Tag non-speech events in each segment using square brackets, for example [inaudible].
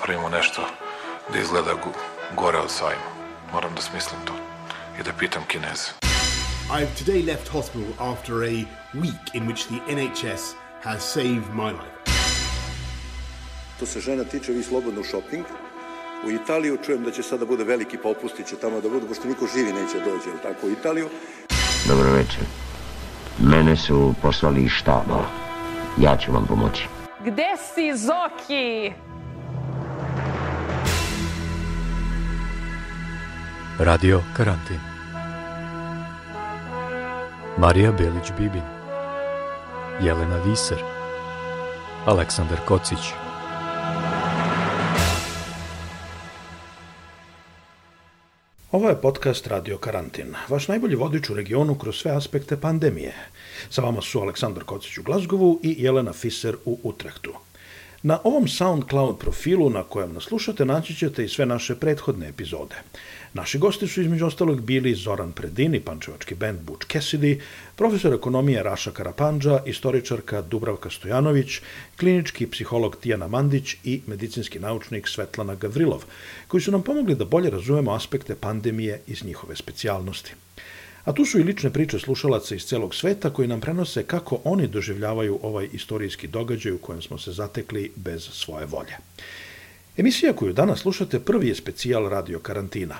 napravimo nešto da izgleda gore od sajma. Moram da smislim to i da pitam Kineze. I've today left hospital after a week in which the NHS has saved my life. To se žena tiče, vi slobodno shopping. U Italiju čujem da će sada bude veliki popusti, će tamo da budu, pošto niko živi neće dođe, ali tako, u Italiju. Dobro večer. Mene su poslali iz štaba. Ja ću vam pomoći. Gde si, Zoki? Radio Karantin Marija Belić-Bibin Jelena Viser Aleksandar Kocić Ovo je podcast Radio Karantin, vaš najbolji vodič u regionu kroz sve aspekte pandemije. Sa vama su Aleksandar Kocić u Glazgovu i Jelena Fiser u Utrehtu. Na ovom SoundCloud profilu na kojem nas slušate naći ćete i sve naše prethodne epizode. Naši gosti su između ostalog bili Zoran Predini, pančevački band Butch Cassidy, profesor ekonomije Raša Karapandža, istoričarka Dubravka Stojanović, klinički psiholog Tijana Mandić i medicinski naučnik Svetlana Gavrilov, koji su nam pomogli da bolje razumemo aspekte pandemije iz njihove specijalnosti. A tu su i lične priče slušalaca iz celog sveta koji nam prenose kako oni doživljavaju ovaj istorijski događaj u kojem smo se zatekli bez svoje volje. Emisija koju danas slušate prvi je specijal radio karantina.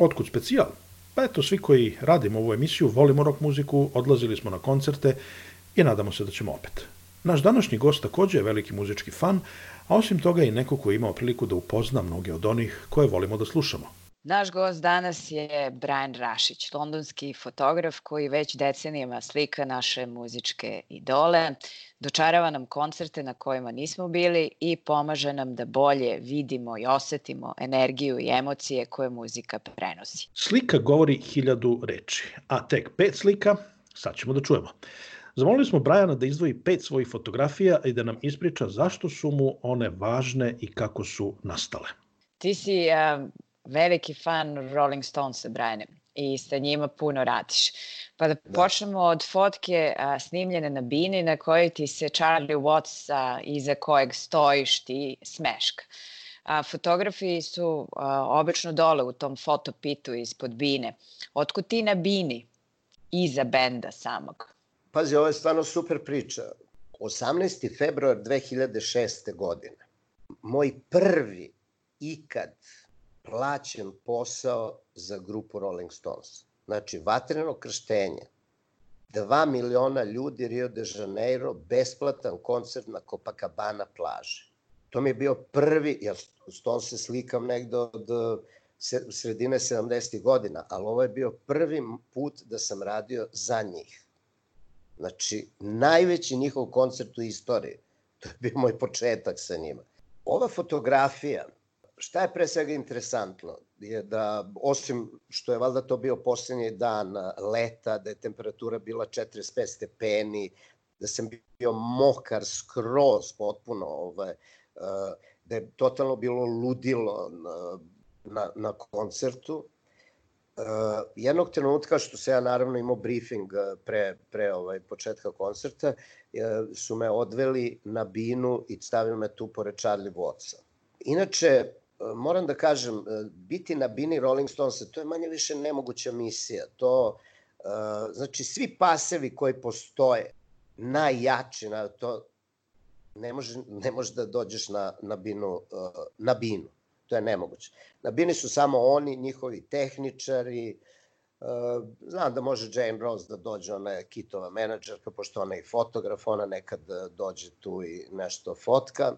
Otkud specijal? Pa eto, svi koji radimo ovu emisiju volimo rock muziku, odlazili smo na koncerte i nadamo se da ćemo opet. Naš današnji gost takođe je veliki muzički fan, a osim toga i neko ko je imao priliku da upozna mnoge od onih koje volimo da slušamo. Naš gost danas je Brian Rašić, londonski fotograf koji već decenijama slika naše muzičke idole, dočarava nam koncerte na kojima nismo bili i pomaže nam da bolje vidimo i osetimo energiju i emocije koje muzika prenosi. Slika govori hiljadu reči, a tek pet slika sad ćemo da čujemo. Zamolili smo Brajana da izdvoji pet svojih fotografija i da nam ispriča zašto su mu one važne i kako su nastale. Ti si uh, veliki fan Rolling Stones, Brajane, i sa njima puno radiš. Pa da, da. počnemo od fotke a, snimljene na bini na kojoj ti se Charlie Watts a, iza kojeg stojiš ti smeška. A, fotografiji su a, obično dole u tom fotopitu ispod bine. Otkud ti na bini iza benda samog? Pazi, ovo je stvarno super priča. 18. februar 2006. godine. Moj prvi ikad plaćen posao za grupu Rolling Stones. Znači, vatreno krštenje. 2 miliona ljudi Rio de Janeiro, besplatan koncert na Copacabana plaži. To mi je bio prvi, ja Stones se slikam negde od sredine 70. godina, ali ovo je bio prvi put da sam radio za njih. Znači, najveći njihov koncert u istoriji. To je bio moj početak sa njima. Ova fotografija šta je pre svega interesantno je da osim što je valjda to bio poslednji dan leta, da je temperatura bila 45 stepeni, da sam bio mokar skroz potpuno, ovaj, da je totalno bilo ludilo na, na, na koncertu. jednog trenutka što se ja naravno imao briefing pre, pre ovaj, početka koncerta, su me odveli na binu i stavili me tu pored Charlie Wattsa. Inače, moram da kažem, e, biti na bini Rolling Stonesa, to je manje više nemoguća misija. To, e, znači, svi pasevi koji postoje, najjači, na to, ne može, ne može da dođeš na, na, binu, e, na binu. To je nemoguće. Na bini su samo oni, njihovi tehničari, znam da može Jane Rose da dođe, ona je kitova menadžerka, pošto ona je i fotograf, ona nekad dođe tu i nešto fotka.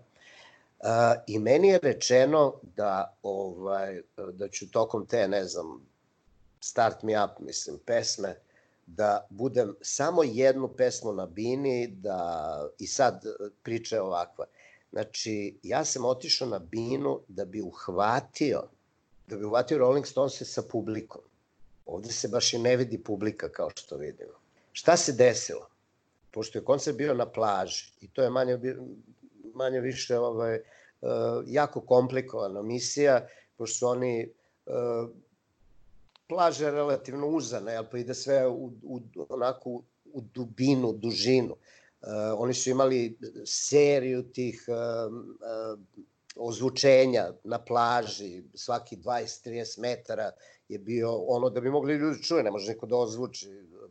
I meni je rečeno da, ovaj, da ću tokom te, ne znam, Start Me Up, mislim, pesme, da budem samo jednu pesmu na bini, da i sad priča je ovakva. Znači, ja sam otišao na binu da bi uhvatio, da bi uhvatio Rolling Stones sa publikom. Ovde se baš i ne vidi publika kao što vidimo. Šta se desilo? Pošto je koncert bio na plaži i to je manje, manje više ovaj, jako komplikovana misija, pošto su oni plaže relativno uzane, jel, pa ide sve u, u, onako u dubinu, dužinu. Uh, oni su imali seriju tih ozvučenja na plaži, svaki 20-30 metara je bio ono da bi mogli ljudi da čuje, ne može niko da ozvuči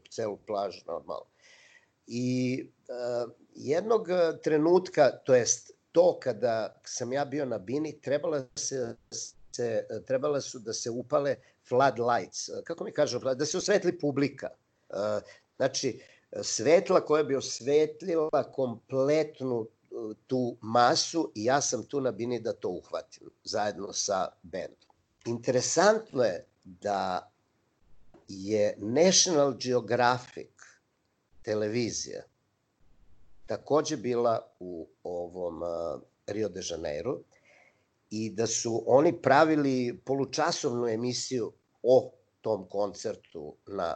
celu plažu normalno. I jednog trenutka, to jest to kada sam ja bio na bini, trebala se, se trebala su da se upale floodlights, kako mi kažu, da se osvetli publika. Znači, svetla koja bi osvetlila kompletnu tu masu i ja sam tu na bini da to uhvatim, zajedno sa bendom. Interesantno je da je National Geographic televizija takođe bila u ovom Rio de Janeiro i da su oni pravili polučasovnu emisiju o tom koncertu na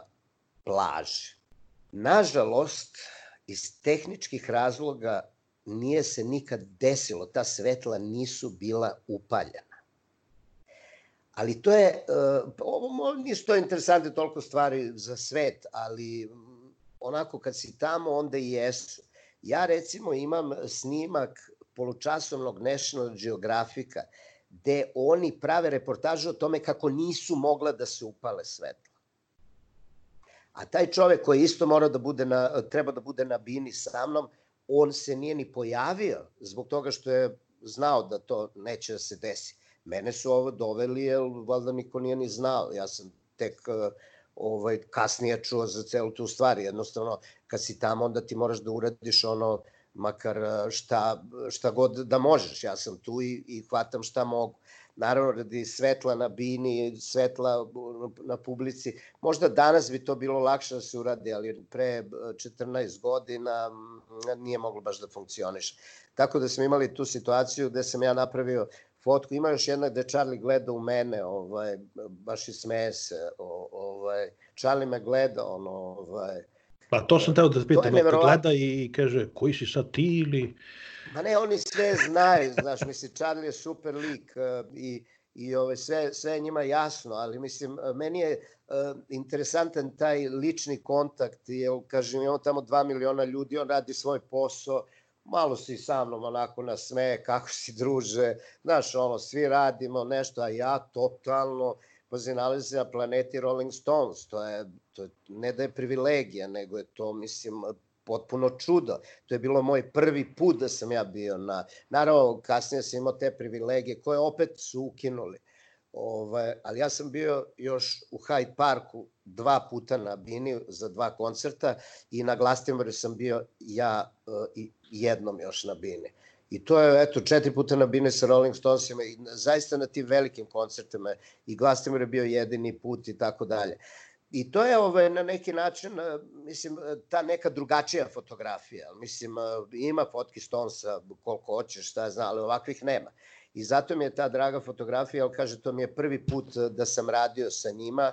plaži. Nažalost, iz tehničkih razloga nije se nikad desilo, ta svetla nisu bila upaljena. Ali to je, ovo nisu to interesantne toliko stvari za svet, ali onako kad si tamo, onda i jesu. Ja recimo imam snimak polučasovnog National Geografika gde oni prave reportažu o tome kako nisu mogla da se upale svetla. A taj čovek koji isto mora da bude na, treba da bude na bini sa mnom, on se nije ni pojavio zbog toga što je znao da to neće da se desi. Mene su ovo doveli, jer valjda niko nije ni znao. Ja sam tek ovaj, kasnije čuo za celu tu stvar. Jednostavno, kad si tamo, onda ti moraš da uradiš ono, makar šta, šta god da možeš. Ja sam tu i, i hvatam šta mogu. Naravno, radi svetla na bini, svetla na publici. Možda danas bi to bilo lakše da se uradi, ali pre 14 godina nije moglo baš da funkcioniše. Tako da smo imali tu situaciju gde sam ja napravio fotku. Ima još jedna gde Charlie gleda u mene, ovaj, baš i smeje se. Ovaj, Charlie me gleda, ono, ovaj, Pa to sam teo da te pitam, gleda i kaže, koji si sad ti ili... Ma ne, oni sve znaju, znaš, mislim, Charlie je super lik uh, i, i ove, sve, sve je njima jasno, ali mislim, meni je uh, interesantan taj lični kontakt, jer, kažem, imamo tamo dva miliona ljudi, on radi svoj posao, malo si sa mnom onako na sme, kako si druže, znaš, ono, svi radimo nešto, a ja totalno, pazi, nalazi na planeti Rolling Stones, to je, to je, ne da je privilegija, nego je to, mislim, potpuno čudo. To je bilo moj prvi put da sam ja bio na... Naravno, kasnije sam imao te privilegije koje opet su ukinuli. Ovaj, ali ja sam bio još u Hyde Parku dva puta na Bini za dva koncerta i na Glastimaru sam bio ja uh, i jednom još na Bini. I to je, eto, četiri puta na Bine sa Rolling Stonesima i zaista na tim velikim koncertima i Glastimir je bio jedini put i tako dalje. I to je ovaj, na neki način, mislim, ta neka drugačija fotografija. Mislim, ima fotki Stonesa koliko hoćeš, šta zna, ali ovakvih nema. I zato mi je ta draga fotografija, ali kaže, to mi je prvi put da sam radio sa njima,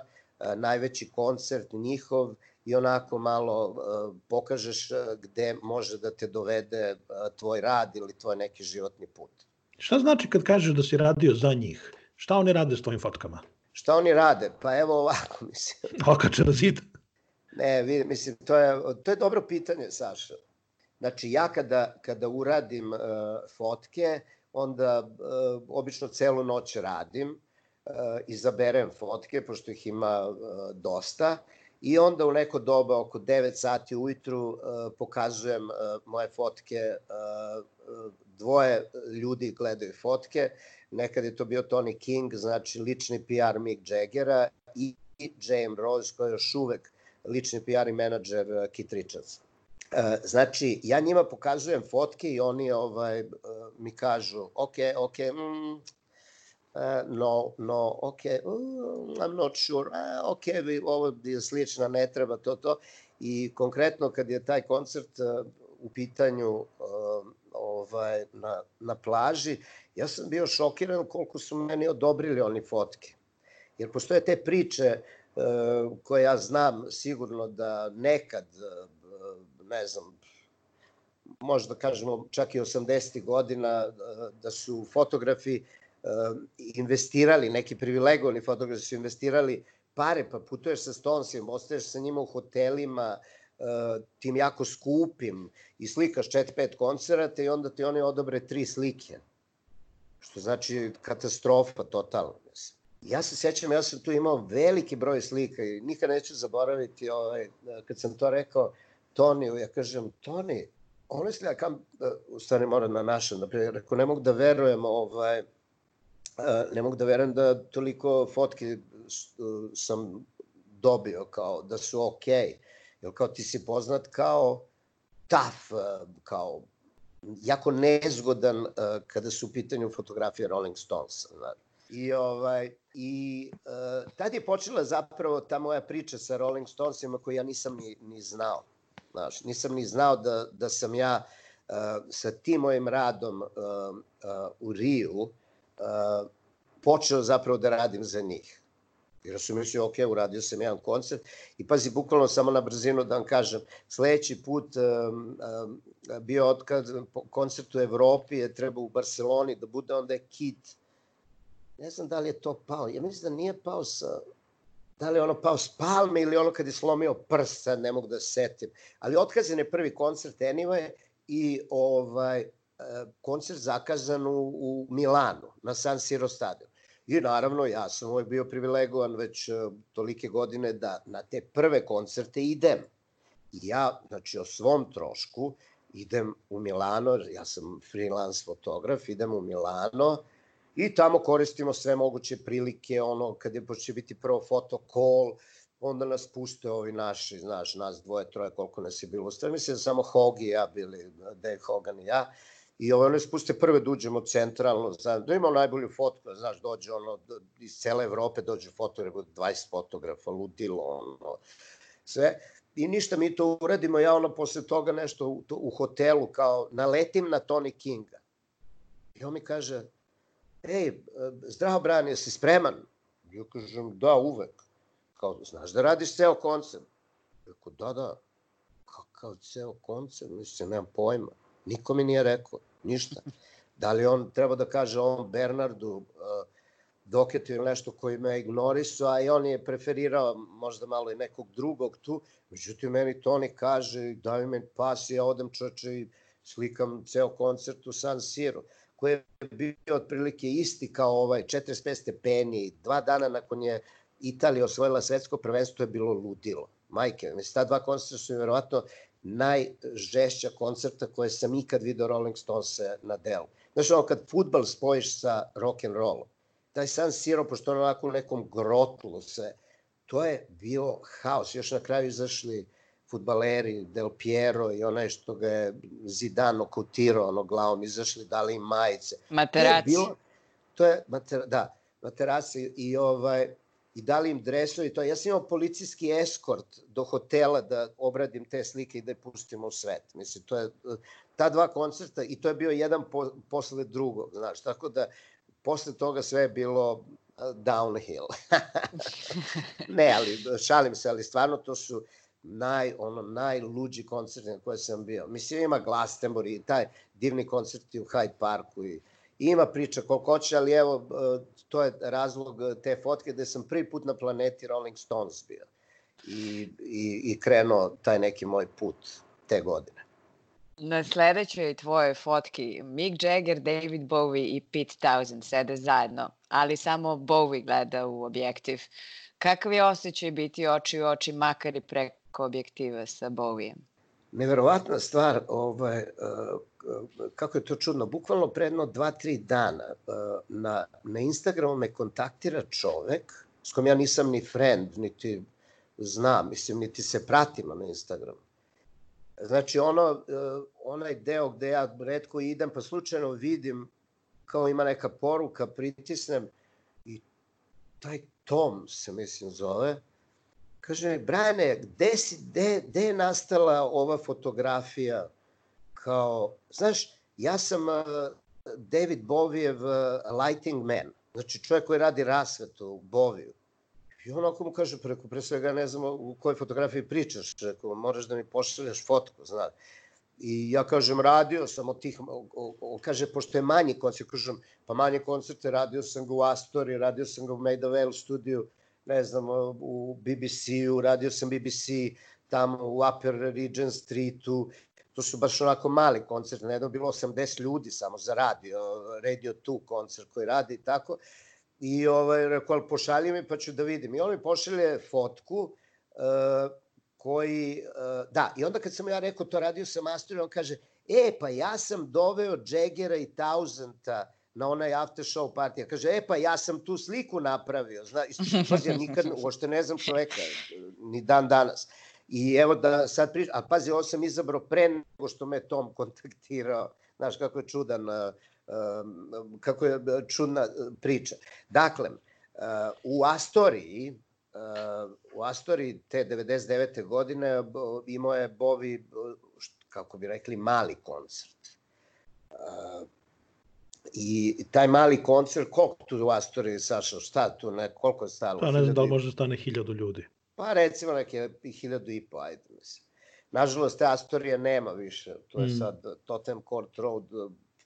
najveći koncert njihov, i onako malo uh, pokažeš gde može da te dovede tvoj rad ili tvoj neki životni put. Šta znači kad kažeš da si radio za njih? Šta oni rade s tvojim fotkama? Šta oni rade? Pa evo ovako, [laughs] mislim. [laughs] Okače na zid? Ne, vi, mislim, to je, to je dobro pitanje, Saša. Znači, ja kada, kada uradim uh, fotke, onda uh, obično celu noć radim, izaberem fotke, pošto ih ima uh, dosta, i onda u neko doba oko 9 sati ujutru uh, pokazujem moje fotke, dvoje ljudi gledaju fotke, nekad je to bio Tony King, znači lični PR Mick Jaggera i James Rose koji je još uvek lični PR i menadžer Kit Richards. Znači, ja njima pokazujem fotke i oni ovaj, mi kažu, ok, ok, mm, Uh, no, no, ok, uh, I'm not sure, uh, ok, ovo je slična, ne treba to, to. I konkretno kad je taj koncert uh, u pitanju uh, ovaj, na, na plaži, ja sam bio šokiran koliko su meni odobrili oni fotke. Jer postoje te priče uh, koje ja znam sigurno da nekad, uh, ne znam, možda kažemo čak i 80. godina, da su fotografi investirali, neki privilegovani fotografi su investirali pare, pa putuješ sa Stonesima, ostaješ sa njima u hotelima, uh, tim jako skupim i slikaš 4-5 koncerata i onda ti oni odobre tri slike. što znači katastrofa totalna. Mislim. Ja se sećam, ja sam tu imao veliki broj slika i nikad neću zaboraviti ovaj, kad sam to rekao Toniju, ja kažem, Toni, honestly, I come, u stvari moram na našem, da rekao, ne mogu da verujem, ovaj, ne mogu da verujem da toliko fotke sam dobio, kao da su okej. Okay. Jer kao ti si poznat kao tough, kao jako nezgodan kada su u pitanju fotografije Rolling Stones. Znači. I, ovaj, i uh, tad je počela zapravo ta moja priča sa Rolling Stonesima koju ja nisam ni, ni znao. Znaš, nisam ni znao da, da sam ja uh, sa tim mojim radom uh, uh, u Riju počeo zapravo da radim za njih. Jer sam mislio, ok, uradio sam jedan koncert i pazi, bukvalno samo na brzinu da vam kažem, sledeći put um, um, bio otkad koncert u Evropi je trebao u Barceloni da bude, onda je Kid, ne znam da li je to pao, ja mislim da nije pao sa, da li je ono pao s palme ili ono kad je slomio prst, sad ne mogu da se setim. Ali otkazan je prvi koncert anyway i ovaj, koncert zakazan u, u Milanu, na San Siro stadion. I naravno, ja sam ovaj bio privilegovan već uh, tolike godine da na te prve koncerte idem. I ja, znači, o svom trošku idem u Milano, ja sam freelance fotograf, idem u Milano i tamo koristimo sve moguće prilike, ono, kad je će biti prvo fotokol, onda nas puste ovi naši, znaš, nas dvoje, troje, koliko nas je bilo. Sve mislim da samo Hog i ja bili, Dave Hogan i ja. I ovo nas puste prve da uđemo centralno, znam, da imamo najbolju fotku, znaš, dođe ono, iz cele Evrope dođe fotograf, 20 fotografa, ludilo, ono, sve. I ništa, mi to uradimo, ja ono posle toga nešto u, u hotelu, kao naletim na Tony Kinga. I on mi kaže, ej, zdravo Brian, jesi spreman? Ja kažem, da, uvek. Kao, znaš da radiš ceo koncert? Rekao, da, da. Kakav ceo koncert? Mislim, nemam pojma. Niko mi nije rekao, ništa. Da li on treba da kaže on Bernardu uh, Doketu ili nešto koji me ignorisao, a i on je preferirao možda malo i nekog drugog tu. Međutim, meni Toni kaže, daj mi pas i ja odem čoče i slikam ceo koncert u San Siro koji je bio otprilike isti kao ovaj 45 stepeni, dva dana nakon je Italija osvojila svetsko prvenstvo je bilo ludilo. Majke, mislim, ta dva koncerta su verovatno najžešća koncerta koje sam ikad video Rolling Stones na delu. Znaš, ono kad futbal spojiš sa rock and rollom, taj San Siro, pošto ono onako u nekom grotlu se, to je bio haos. Još na kraju izašli futbaleri, Del Piero i onaj što ga je Zidane okutirao ono glavom, izašli, dali im majice. Materaci. To je, bilo, to je mater, da, materaci i ovaj, i dali im dresovi to. Ja sam imao policijski eskort do hotela da obradim te slike i da je pustimo u svet. Mislim, to je, ta dva koncerta i to je bio jedan po, posle drugog, znaš, tako da posle toga sve je bilo uh, downhill. [laughs] ne, ali šalim se, ali stvarno to su naj, ono, najluđi koncerti na koje sam bio. Mislim, ima Glastonbury i taj divni koncerti u Hyde Parku i ima priča koliko hoće, ali evo, uh, to je razlog te fotke gde sam prvi put na planeti Rolling Stones bio i, i, i krenuo taj neki moj put te godine. Na sledećoj tvojoj fotki Mick Jagger, David Bowie i Pete Townsend sede zajedno, ali samo Bowie gleda u objektiv. Kakav je osjećaj biti oči u oči makar i preko objektiva sa Bowiem? Neverovatna stvar, ovaj, uh, kako je to čudno, bukvalno predno dva, tri dana uh, na, na Instagramu me kontaktira čovek s kojom ja nisam ni friend, niti znam, mislim, niti se pratimo na Instagramu. Znači, ono, uh, onaj deo gde ja redko idem, pa slučajno vidim kao ima neka poruka, pritisnem i taj Tom se, mislim, zove, kaže, Brane, gde, si, gde, gde je nastala ova fotografija kao, znaš, ja sam uh, David Boviev uh, lighting man, znači čovjek koji radi rasvetu u Boviju. I on ako mu kaže, preko, pre svega ne znam u kojoj fotografiji pričaš, reko, moraš da mi pošaljaš fotku, znaš. I ja kažem, radio sam od tih, on kaže, pošto je manji koncert, kažem, pa manje koncerte, radio sam ga u Astori, radio sam ga u Made of studiju, ne znam, u BBC-u, radio sam BBC tamo u Upper Regent Streetu, to su baš onako mali koncerti, na jednom bilo 80 ljudi samo za radio, Radio 2 koncert koji radi i tako. I ovaj, rekao, ali pošalji mi pa ću da vidim. I on mi pošalje fotku uh, koji, uh, da, i onda kad sam ja rekao to radio sa Masterom, on kaže, e, pa ja sam doveo Jaggera i Tausenta na onaj after show partija. Kaže, e pa ja sam tu sliku napravio. Zna, pazi, ja nikad uošte ne znam čoveka, ni dan danas. I evo da sad pričam, a pazi, ovo sam izabrao pre nego što me Tom kontaktirao. Znaš kako je čudan, kako je čudna priča. Dakle, u Astoriji, u Astoriji te 99. godine imao je Bovi, kako bi rekli, mali koncert. I taj mali koncert, koliko tu u Astoriji, Saša, šta tu, ne, koliko je stalo? Pa ne znam da li može stane hiljadu ljudi. Pa recimo neke hiljadu i po, ajde mislim. Nažalost, te Astorije nema više. To je mm. sad Totem Court Road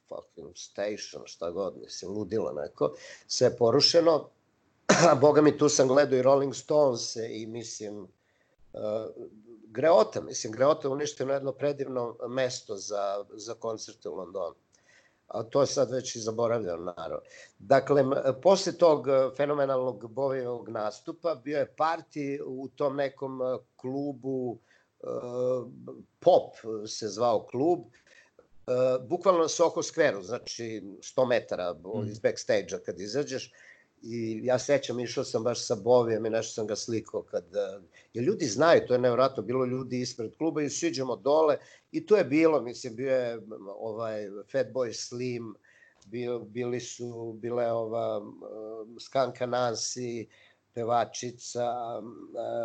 fucking station, šta god, mislim, ludilo neko. Sve je porušeno. Boga mi, tu sam gledao i Rolling Stones i mislim, uh, Greota, mislim, Greota uništeno jedno predivno mesto za, za koncerte u Londonu a to je sad već i zaboravljeno, naravno. Dakle, posle tog e, fenomenalnog Bovijevog nastupa bio je parti u tom nekom e, klubu, e, Pop se zvao klub, bukvalno na Soho Square-u, znači 100 metara mm. iz backstage-a kad izađeš, I ja sećam, išao sam baš sa Bovijem i nešto sam ga slikao kad... Jer ljudi znaju, to je nevratno, bilo ljudi ispred kluba i siđemo dole i to je bilo, mislim, bio je ovaj Fatboy Slim, bio, bili su, bile ova Skanka Nancy, pevačica,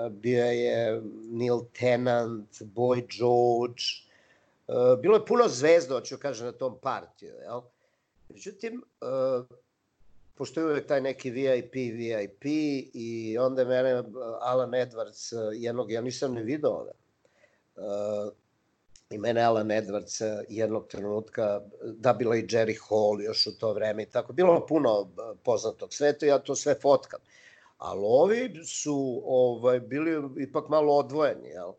bio je Neil Tennant, Boy George, bilo je puno zvezda, hoću kažem, na tom partiju, jel? Međutim, pošto je uvek taj neki VIP, VIP i onda je mene uh, Alan Edwards, uh, jednog, ja nisam ne video ove, uh, i mene Alan Edwards uh, jednog trenutka, da bilo i Jerry Hall još u to vreme i tako, bilo puno poznatog sveta, ja to sve fotkam. Ali ovi su ovaj, bili ipak malo odvojeni, jel? Uh,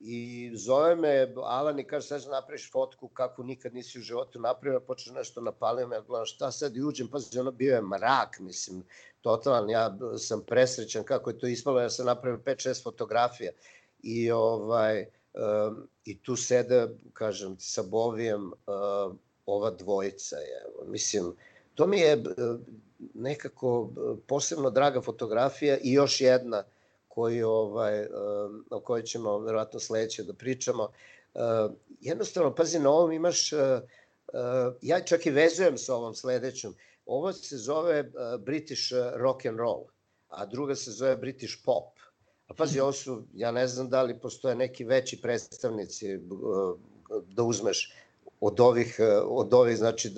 I zove me Alan i kaže, sad napraviš fotku kako nikad nisi u životu napravio, počeš nešto napalio me, ja gledam šta sad i uđem, pazi, ono bio je mrak, mislim, totalan, ja sam presrećan kako je to ispalo, ja sam napravio 5-6 fotografija. I ovaj, um, i tu sede, kažem ti, sa Bovijem uh, ova dvojica je, mislim, to mi je uh, nekako posebno draga fotografija i još jedna koji, ovaj, o kojoj ćemo verovatno sledeće da pričamo. Jednostavno, pazi, na ovom imaš, ja čak i vezujem sa ovom sledećom, ovo se zove British rock and roll, a druga se zove British pop. A pazi, ovo su, ja ne znam da li postoje neki veći predstavnici da uzmeš od ovih, od ovih znači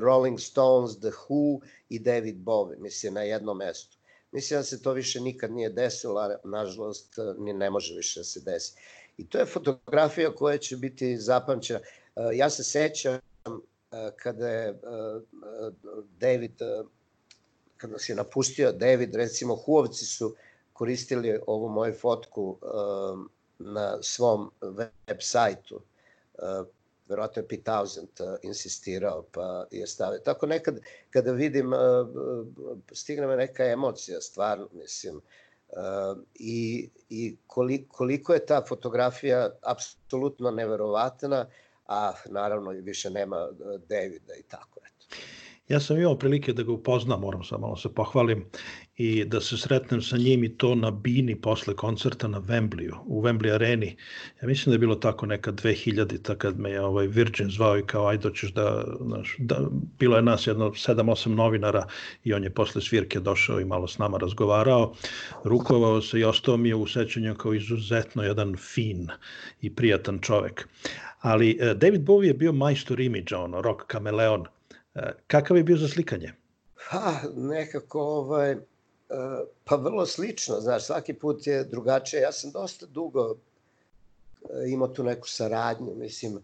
Rolling Stones, The Who i David Bowie, mislim, na jednom mestu. Mislim da se to više nikad nije desilo, a nažalost ni ne može više da se desi. I to je fotografija koja će biti zapamćena. E, ja se sećam e, kada je e, David, kada je napustio David, recimo Huovci su koristili ovu moju fotku na svom web sajtu verovatno je Pete uh, insistirao pa je stavio. Tako nekad kada vidim, uh, stigne me neka emocija, stvarno, mislim, uh, i, i koliko, koliko je ta fotografija apsolutno neverovatna, a naravno više nema Davida i tako. Ja sam imao prilike da ga upoznam, moram sam malo se pohvalim, i da se sretnem sa njim i to na Bini posle koncerta na Wembleyu, u Wembley areni. Ja mislim da je bilo tako neka 2000-ta kad me je ovaj Virgin zvao i kao aj doćeš da, znaš, da, bilo je nas jedno 7-8 novinara i on je posle svirke došao i malo s nama razgovarao, rukovao se i ostao mi je u sećanju kao izuzetno jedan fin i prijatan čovek. Ali eh, David Bowie je bio majstor imidža, ono, rock kameleon, E, kakav je bio za slikanje? Ha, nekako, ovaj, e, pa vrlo slično, znaš, svaki put je drugačije. Ja sam dosta dugo e, imao tu neku saradnju, mislim,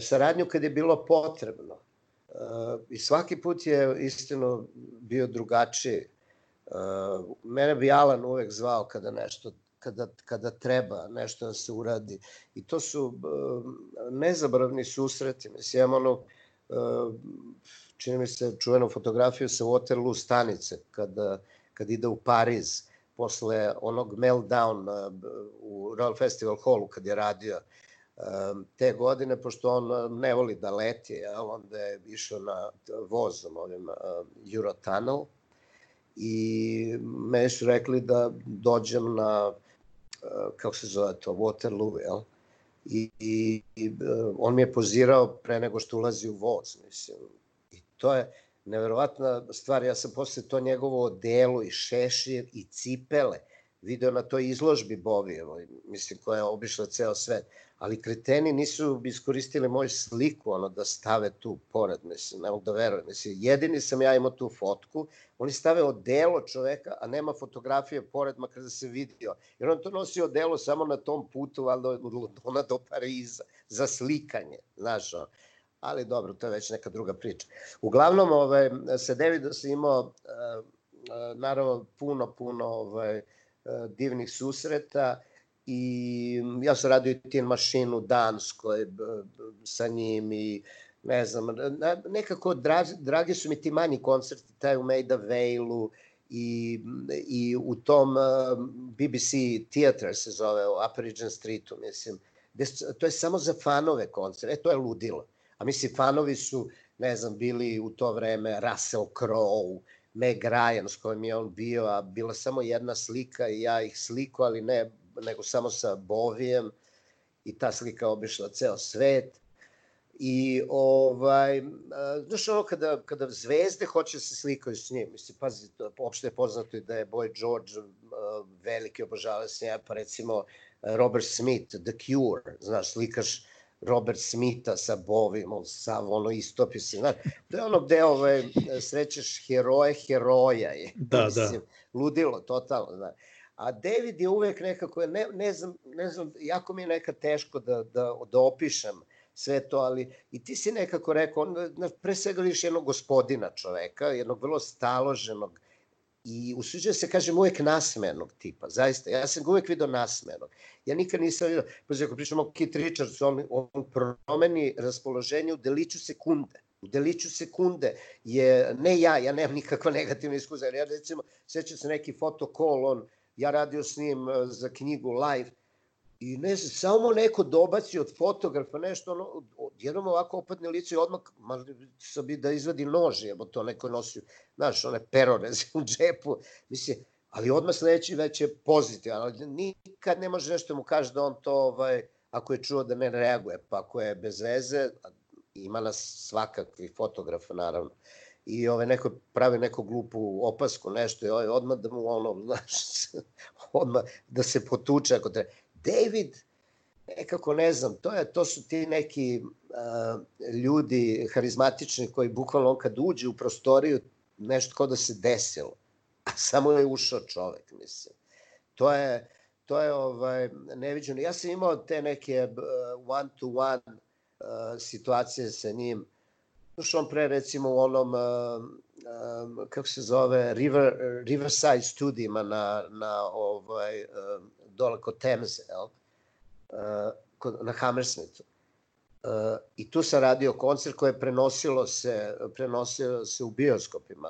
saradnju kad je bilo potrebno. I svaki put je istino bio drugačiji. Mene bi Alan uvek zvao kada nešto kada, kada treba nešto da se uradi. I to su nezabravni susreti. Mislim, imam ono, čini mi se, čuvenu fotografiju sa Waterloo stanice, kada, kad ide u Pariz, posle onog meltdown u Royal Festival Hallu kad je radio te godine, pošto on ne voli da leti, jel, onda je išao na vozom ovim Eurotunnel i me su rekli da dođem na, kako se zove to, Waterloo, jel? I, i, i on mi je pozirao pre nego što ulazi u voz, mislim. I to je neverovatna stvar, ja sam posle to njegovo odelo i šešir i cipele video na toj izložbi Bovijevoj, mislim, koja je obišla ceo svet ali kreteni nisu iskoristili moju sliku, ono, da stave tu pored, mislim, ne mogu da verujem, mislim, jedini sam ja imao tu fotku, oni stave odelo čoveka, a nema fotografije pored, makar da se vidio, jer on to nosi odelo samo na tom putu, valjda od Londona do Pariza, za slikanje, znaš, ono. ali dobro, to je već neka druga priča. Uglavnom, ovaj, sa Davidom sam imao, uh, uh, naravno, puno, puno ovaj, uh, divnih susreta, i ja sam radio i Tin Machine u Danskoj sa njim i ne znam, nekako dragi, dragi su mi ti manji koncerti, taj u Maida Vale-u i, i u tom BBC Theatre se zove, u Upper Regent Streetu, mislim, gde, to je samo za fanove koncert, e, to je ludilo. A mislim, fanovi su, ne znam, bili u to vreme Russell Crowe, Meg Ryan s kojim je on bio, a bila samo jedna slika i ja ih sliku, ali ne nego samo sa Bovijem i ta slika obišla ceo svet. I ovaj, znaš ono kada, kada zvezde hoće da se slikaju s njim, mislim, pazi, opšte je poznato i da je Boy George veliki obožava s njega, pa recimo Robert Smith, The Cure, znaš, slikaš Robert Smitha sa Bovim, on sav ono istopi se, znaš, to je ono gde ovaj, srećeš heroje heroja je, da, da. mislim, da. ludilo, totalno, znaš. A David je uvek nekako, ne, ne, znam, ne znam, jako mi je nekad teško da, da, da opišem sve to, ali i ti si nekako rekao, on, pre svega vidiš jednog gospodina čoveka, jednog vrlo staloženog i usuđujem se, kažem, uvek nasmenog tipa, zaista. Ja sam ga uvek vidio nasmenog. Ja nikad nisam vidio, pa ako pričamo o Kit Richards, on, on promeni raspoloženje u deliću sekunde. U deliću sekunde je, ne ja, ja nemam nikakva negativna iskustva, ja recimo, sećam se neki fotokol, on ja radio s njim e, za knjigu live i ne znam, samo neko dobaci od fotografa nešto, ono, jednom ovako opadne lice i odmah sam bi da izvadi nož, jebo to neko nosio, znaš, one peroreze [laughs] u džepu, mislim, ali odmah sledeći već je pozitivan, ali nikad ne može nešto mu kaže da on to, ovaj, ako je čuo da ne reaguje, pa ako je bez veze, ima nas svakakvi fotografa, naravno, i ovaj, neko pravi neku glupu opasku, nešto, i ovaj, odmah da mu ono, [laughs] znaš, odmah da se potuče ako treba. David, nekako ne znam, to, je, to su ti neki uh, ljudi harizmatični koji bukvalno kad uđe u prostoriju nešto kao da se desilo, a samo je ušao čovek, mislim. To je, to je ovaj, neviđeno. Ja sam imao te neke uh, one-to-one uh, situacije sa njim, Slušao on pre recimo u onom, uh, kako se zove, River, Riverside studijima na, na ovaj, uh, dole kod Temze, jel? Uh, kod, na Hammersmithu. Uh, I tu sam radio koncert koje prenosilo se, prenosilo se u bioskopima,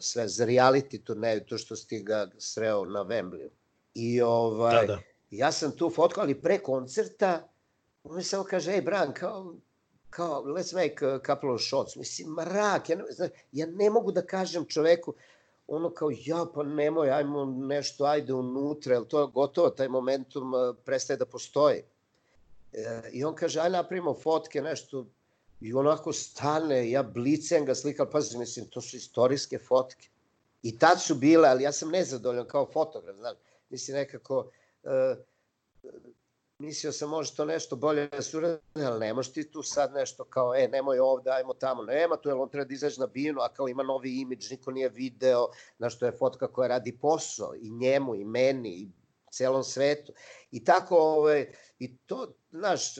sve za reality turneju, to što si ga sreo na Wembley. I ovaj, da, da. ja sam tu fotkao, ali pre koncerta, on mi samo kaže, ej Bran, kao, kao, let's make a couple of shots. Mislim, mrak, ja ne, znači, ja ne mogu da kažem čoveku, ono kao, ja, pa nemoj, ajmo nešto, ajde unutra, jer to je gotovo, taj momentum uh, prestaje da postoji. E, I on kaže, aj napravimo fotke, nešto, i onako stane, ja blicem ga slikam, pazi, mislim, to su istorijske fotke. I tad su bile, ali ja sam nezadovoljan kao fotograf, znaš, mislim, nekako, uh, mislio sam može to nešto bolje da se uradi, ali ne možeš ti tu sad nešto kao, e, nemoj ovde, ajmo tamo. Nema tu, jer on treba da izađe na binu, a kao ima novi imidž, niko nije video, na što je fotka koja radi posao, i njemu, i meni, i celom svetu. I tako, ove, i to, znaš,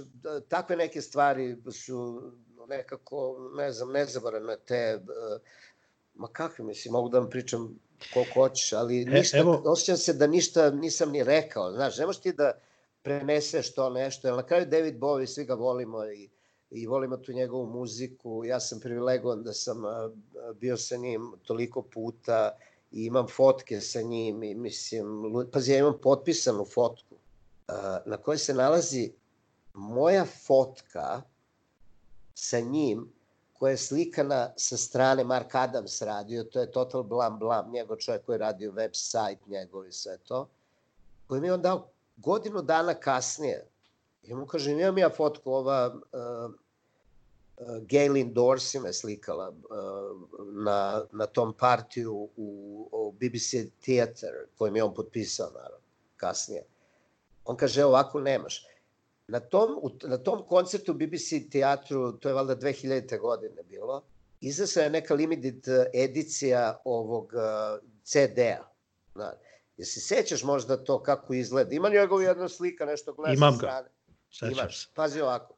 takve neke stvari su nekako, ne znam, nezaboravne te, Ma kakve, mislim, mogu da vam pričam koliko hoćeš, ali E, ništa, evo- osjećam se da ništa nisam ni rekao, znaš, ne možeš ti da preneseš to nešto, na kraju David Bowie, svi ga volimo i, i volimo tu njegovu muziku, ja sam privilegovan da sam bio sa njim toliko puta i imam fotke sa njim i mislim, pazi, ja imam potpisanu fotku na kojoj se nalazi moja fotka sa njim koja je slikana sa strane Mark Adams radio, to je Total Blam Blam, njegov čovjek koji je radio web sajt njegov i sve to, koji mi on dao godinu dana kasnije. I mu kaže, imam ja fotku, ova uh, Gaylin Dorsey me slikala uh, na, na tom partiju u, u BBC Theater, koji mi je on potpisao, naravno, kasnije. On kaže, "Evo, ovako nemaš. Na tom, na tom koncertu BBC teatru, to je valjda 2000. godine bilo, izašla je neka limited edicija ovog uh, CD-a. Znaš, jel se sećaš možda to kako izgleda? Ima njegov jedna slika, nešto gleda Imam sa ga. strane. Sećam Imaš, se. pazi ovako.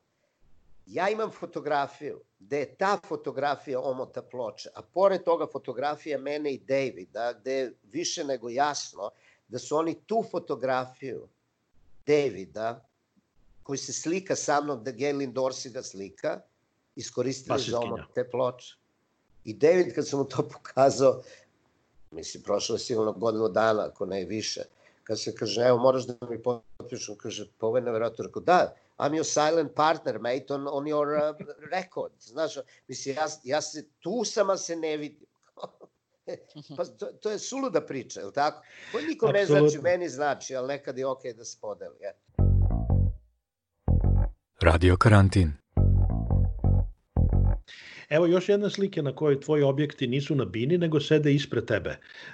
Ja imam fotografiju, gde je ta fotografija omota ploče, a pored toga fotografija mene i Davida, gde je više nego jasno da su oni tu fotografiju Davida, koji se slika sa mnom, da Gaylin Dorsey ga slika, iskoristili za Pasivkinja. omot te ploče. I David, kad sam mu to [laughs] pokazao, mislim, prošlo je sigurno godinu dana, ako ne više, kad se kaže, evo, moraš da mi potpišu, kaže, pa ovo je nevjerojatno, rekao, da, I'm your silent partner, mate, on, on your uh, record, znaš, mislim, ja, ja se, tu sam, a se ne vidim. [laughs] pa to, to je suluda priča, je li tako? To nikom ne znači, meni znači, ali nekad je okej da se podeli. Je. Radio karantin. Evo još jedna slike na kojoj tvoji objekti nisu na bini, nego sede ispred tebe.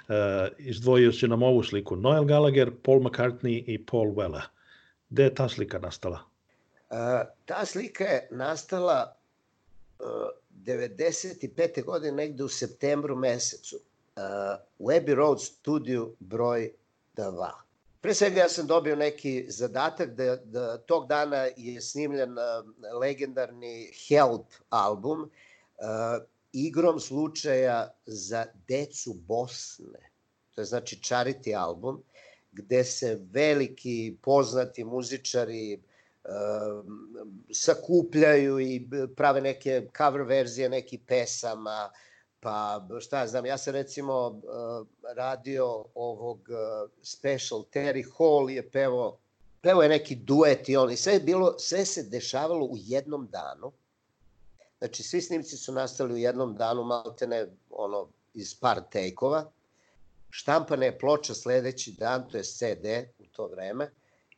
Uh, izdvojio si nam ovu sliku. Noel Gallagher, Paul McCartney i Paul Weller. Gde je ta slika nastala? Uh, ta slika je nastala uh, 95. godine, negde u septembru mesecu, u Abbey Road studiju broj 2. Pre svega ja sam dobio neki zadatak da, da tog dana je snimljen legendarni Help album igrom slučaja za decu Bosne. To je znači charity album gde se veliki poznati muzičari um, sakupljaju i prave neke cover verzije nekih pesama, pa šta znam, ja sam recimo uh, radio ovog special, Terry Hall je pevao, pevao je neki duet i on, i sve je bilo, sve se dešavalo u jednom danu, znači svi snimci su nastali u jednom danu, maltene ono, iz par tejkova, štampana je ploča sledeći dan, to je CD u to vreme,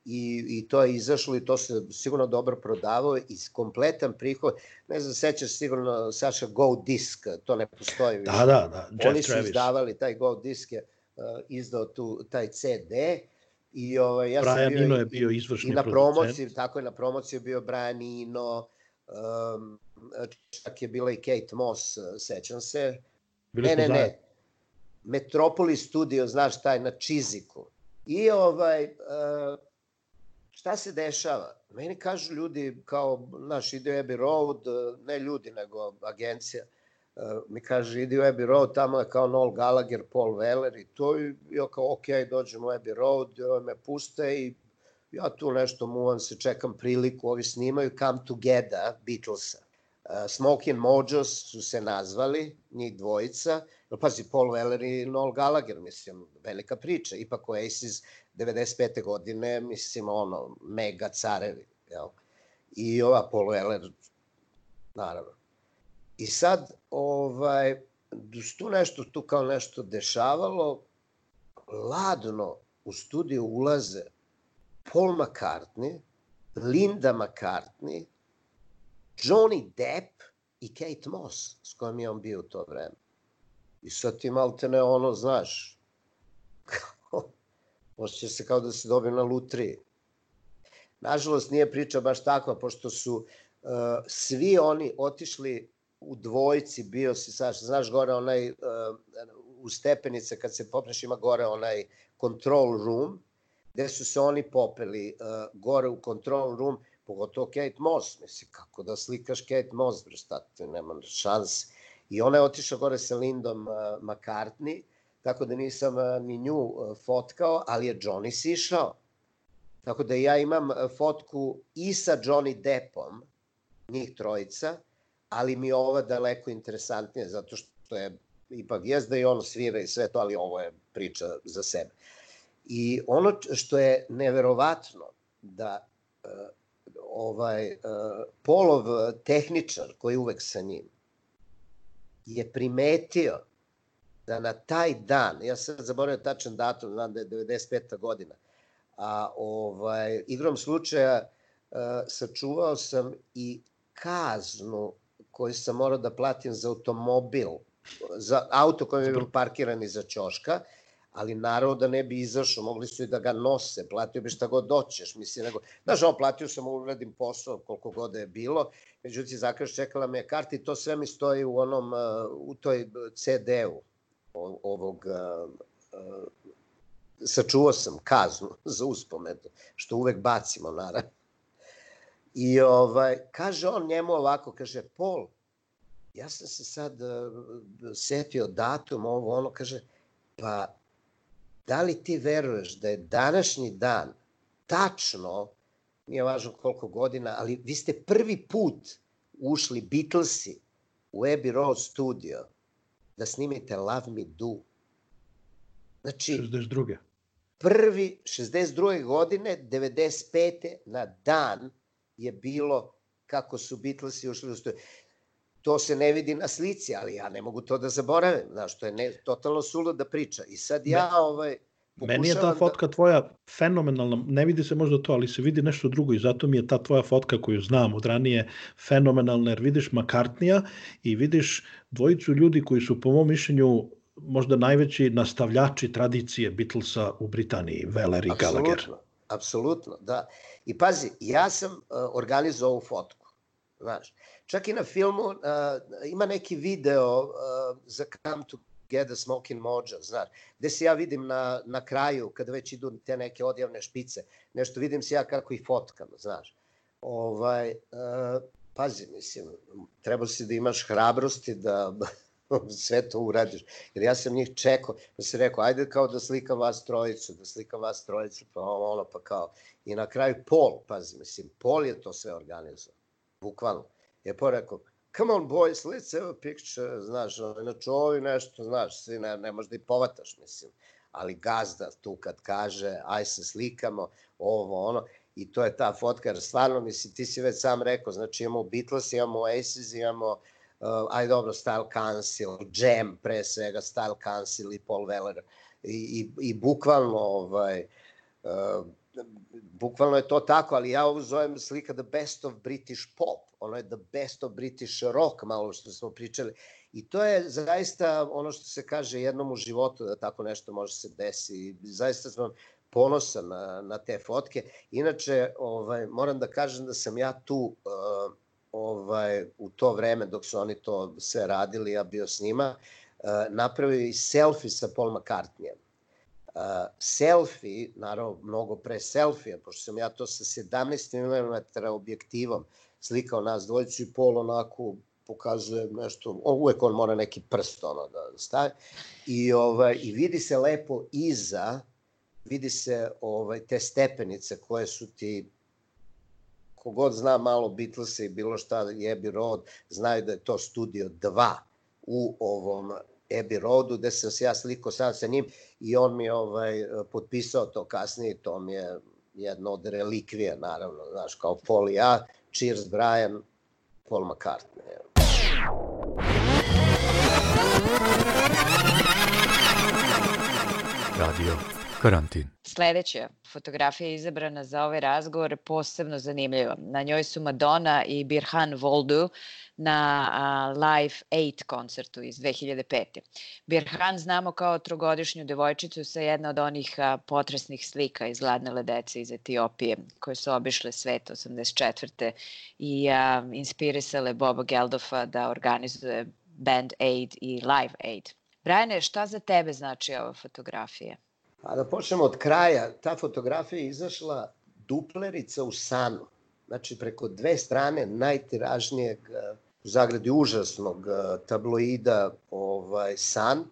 i, i to je izašlo i to se sigurno dobro prodavao i kompletan prihod, ne znam, sećaš sigurno Saša Go Disc, to ne postoji više. Da, da, da. Jeff Oni su Travis. izdavali, taj Go Disc je uh, izdao tu, taj CD i ovaj, ja sam Brian bio Eno i- je bio izvršni i na producent. promociji, tako je, na promociji bio Brian Eno, um, čak je bila i Kate Moss, uh, sećam se. Bili ne, ne, zajedno. ne. Metropolis studio, znaš, taj na Čiziku. I ovaj, uh, šta se dešava? Meni kažu ljudi, kao, znaš, ide u Abbey Road, uh, ne ljudi, nego agencija, uh, mi kaže, idi u Abbey Road, tamo je kao Noel Gallagher, Paul Weller i to, i ja kao, ok, dođem u Abbey Road, i me puste i ja tu nešto muvam se, čekam priliku, ovi snimaju Come Together, Beatlesa. Uh, Smoking Mojos su se nazvali, njih dvojica, No, pazi, Paul Weller i Noel Gallagher, mislim, velika priča. Ipak Oasis 95. godine, mislim, ono, mega carevi, jel? I ova Paul Weller, naravno. I sad, ovaj, tu nešto, tu kao nešto dešavalo, ladno u studiju ulaze Paul McCartney, Linda McCartney, Johnny Depp i Kate Moss, s kojom je on bio u to vreme. I sad ti malte ne ono, znaš, kao, se kao da se dobio na lutriji. Nažalost, nije priča baš takva, pošto su uh, svi oni otišli u dvojci, bio si, znaš, znaš gore onaj, uh, u stepenice, kad se popneš ima gore onaj control room, gde su se oni popeli uh, gore u control room, pogotovo Kate Moss, misli, kako da slikaš Kate Moss, bre, šta ti, nema šanse. I ona je otišla gore sa Lindom uh, McCartney, tako da nisam uh, ni nju uh, fotkao, ali je Johnny sišao. Tako da ja imam fotku i sa Johnny Deppom, njih trojica, ali mi je ova daleko interesantnija, zato što je ipak jezda i ono svira i sve to, ali ovo je priča za sebe. I ono što je neverovatno, da uh, ovaj uh, Polov tehničar koji je uvek sa njim je primetio da na taj dan, ja sam zaboravio tačan datum, znam da je 95. godina, a ovaj, igrom slučaja uh, sačuvao sam i kaznu koju sam morao da platim za automobil, za auto koji je bio parkiran iza ćoška, ali naravno da ne bi izašao, mogli su i da ga nose, platio bi šta god doćeš, mislim, nego, znaš, on platio sam, uradim posao koliko god je bilo, međutim, zakreš čekala me karta i to sve mi stoji u onom, u toj CD-u ovog, sačuvao sam kaznu [laughs] za uspomenu, što uvek bacimo, naravno. I ovaj, kaže on njemu ovako, kaže, Pol, ja sam se sad setio datum, ovo, ono, kaže, pa da li ti veruješ da je današnji dan tačno, nije važno koliko godina, ali vi ste prvi put ušli Beatlesi u Abbey Road studio da snimite Love Me Do. Znači, 62. Prvi, 62. godine, 95. na dan je bilo kako su Beatlesi ušli u studio. To se ne vidi na slici, ali ja ne mogu to da zaboravim, znaš, to je ne, totalno suluda priča. I sad ja, Me, ovaj, Meni je ta da- fotka da... tvoja fenomenalna, ne vidi se možda to, ali se vidi nešto drugo i zato mi je ta tvoja fotka koju znam od ranije fenomenalna, jer vidiš McCartneya i vidiš dvojicu ljudi koji su po mom mišljenju možda najveći nastavljači tradicije Beatlesa u Britaniji, Weller i Gallagher. Apsolutno, da. I pazi, ja sam uh, organizovao ovu fotku, znaš. Čak i na filmu uh, ima neki video uh, za Come Together Smoking Mojo, znaš, gde se ja vidim na, na kraju, kada već idu te neke odjavne špice, nešto vidim se ja kako ih fotkam, znaš. Ovaj, uh, pazi, mislim, treba si da imaš hrabrosti da [laughs] sve to uradiš. Jer ja sam njih čekao, da se rekao, ajde kao da slikam vas trojicu, da slikam vas trojicu, pa ono, pa kao. I na kraju Pol, pazi, mislim, Pol je to sve organizovao, bukvalno. Je po rekao, come on boys, let's have a picture, znaš, inače ovi nešto, znaš, svi ne, ne možda i povataš, mislim. Ali gazda tu kad kaže, aj se slikamo, ovo, ono, i to je ta fotka, jer stvarno, mislim, ti si već sam rekao, znači imamo Beatles, imamo Oasis, imamo uh, aj dobro, Style Council, Jam pre svega, Style Council i Paul Weller i, i, i bukvalno ovaj, uh, bukvalno je to tako, ali ja ovo zovem slika the best of British pop, ono je the best of British rock, malo što smo pričali. I to je zaista ono što se kaže jednom u životu da tako nešto može se desi. Zaista sam ponosan na, na te fotke. Inače, ovaj, moram da kažem da sam ja tu uh, ovaj, u to vreme dok su oni to sve radili, ja bio s njima, uh, napravio i selfie sa Paul McCartneyem. Uh, selfie, naravno mnogo pre selfija, pošto sam ja to sa 17 mm objektivom slikao nas dvojicu i Paul onako pokazuje nešto, on, uvek on mora neki prst ono da staje i, ovaj, i vidi se lepo iza, vidi se ovaj, te stepenice koje su ti kogod zna malo Beatlesa i bilo šta Abbey Road, znaju da je to studio 2 u ovom Abbey Roadu, gde sam se ja slikao sam sa njim i on mi ovaj, potpisao to kasnije, to mi je jedno od relikvija, naravno, znaš, kao Paul i ja, Cheers Brian, Paul McCartney. Radio Karantin. Sledeća fotografija je izabrana za ovaj razgovor posebno zanimljiva. Na njoj su Madonna i Birhan Voldu na a, Live 8 koncertu iz 2005. Birhan znamo kao trogodišnju devojčicu sa jedna od onih a, potresnih slika iz gladne ledece iz Etiopije koje su obišle svet 84. i a, inspirisale Boba Geldofa da organizuje Band Aid i Live Aid. Brajane, šta za tebe znači ova fotografija? A da počnemo od kraja, ta fotografija je izašla duplerica u sanu. Znači, preko dve strane najtiražnijeg u zagradi užasnog uh, tabloida ovaj, San,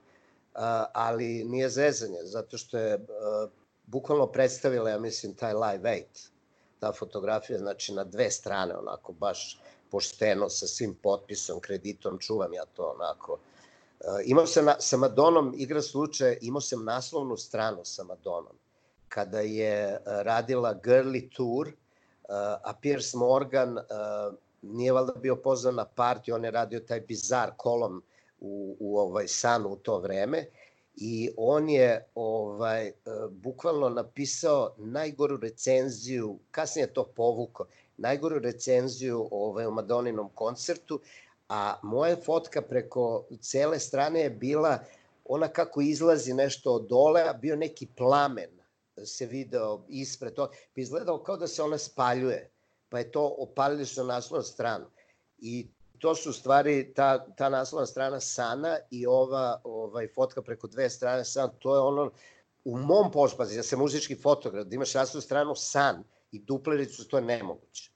ali nije zezanje, zato što je uh, bukvalno predstavila, ja mislim, taj Live Aid, ta fotografija, znači na dve strane, onako baš pošteno, sa svim potpisom, kreditom, čuvam ja to onako. Uh, imao sam na, sa Madonom, igra slučaje, imao sam naslovnu stranu sa Madonom, kada je radila Girly Tour, a Piers Morgan nije valjda bio pozvan na partiju, on je radio taj bizar kolom u, u ovaj Sanu u to vreme i on je ovaj bukvalno napisao najgoru recenziju, kasnije to povuko, najgoru recenziju ovaj, o Madoninom koncertu, a moja fotka preko cele strane je bila ona kako izlazi nešto od dole, a bio neki plamen se video ispred to, pa izgledao kao da se ona spaljuje, pa je to opalili su na naslovnu stranu. I to su stvari, ta, ta naslovna strana Sana i ova ovaj, fotka preko dve strane San, to je ono, u mom pošpazi, ja sam muzički fotograf, da imaš naslovnu stranu San i duplericu, to je nemoguće.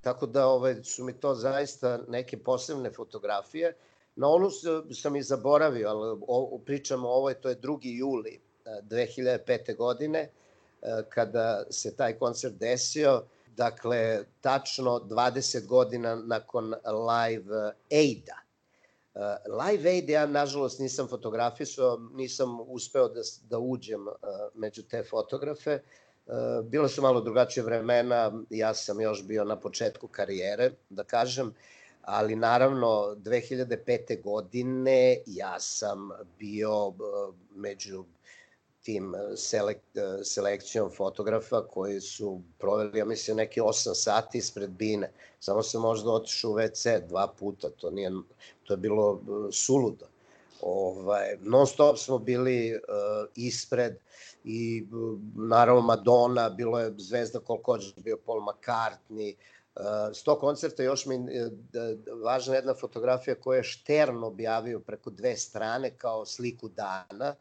Tako da ovaj, su mi to zaista neke posebne fotografije. Na onu sam i zaboravio, ali o, pričamo o ovoj, to je 2. juli 2005. godine, kada se taj koncert desio, dakle, tačno 20 godina nakon Live Aid-a. Live Aid ja, nažalost, nisam fotografisao, nisam uspeo da, da uđem među te fotografe. Bilo su malo drugačije vremena, ja sam još bio na početku karijere, da kažem, ali naravno 2005. godine ja sam bio među tim eh, selek, eh, selekcijom fotografa koji su proveli, ja mislim, neke 8 sati ispred bine. Samo se možda otišao u WC dva puta, to, nije, to je bilo eh, suludo. Ovaj, non stop smo bili uh, ispred i uh, naravno Madonna, bilo je zvezda koliko hoće, bio Paul McCartney, Uh, s tog koncerta još mi uh, važna jedna fotografija koju je Štern objavio preko dve strane kao sliku dana,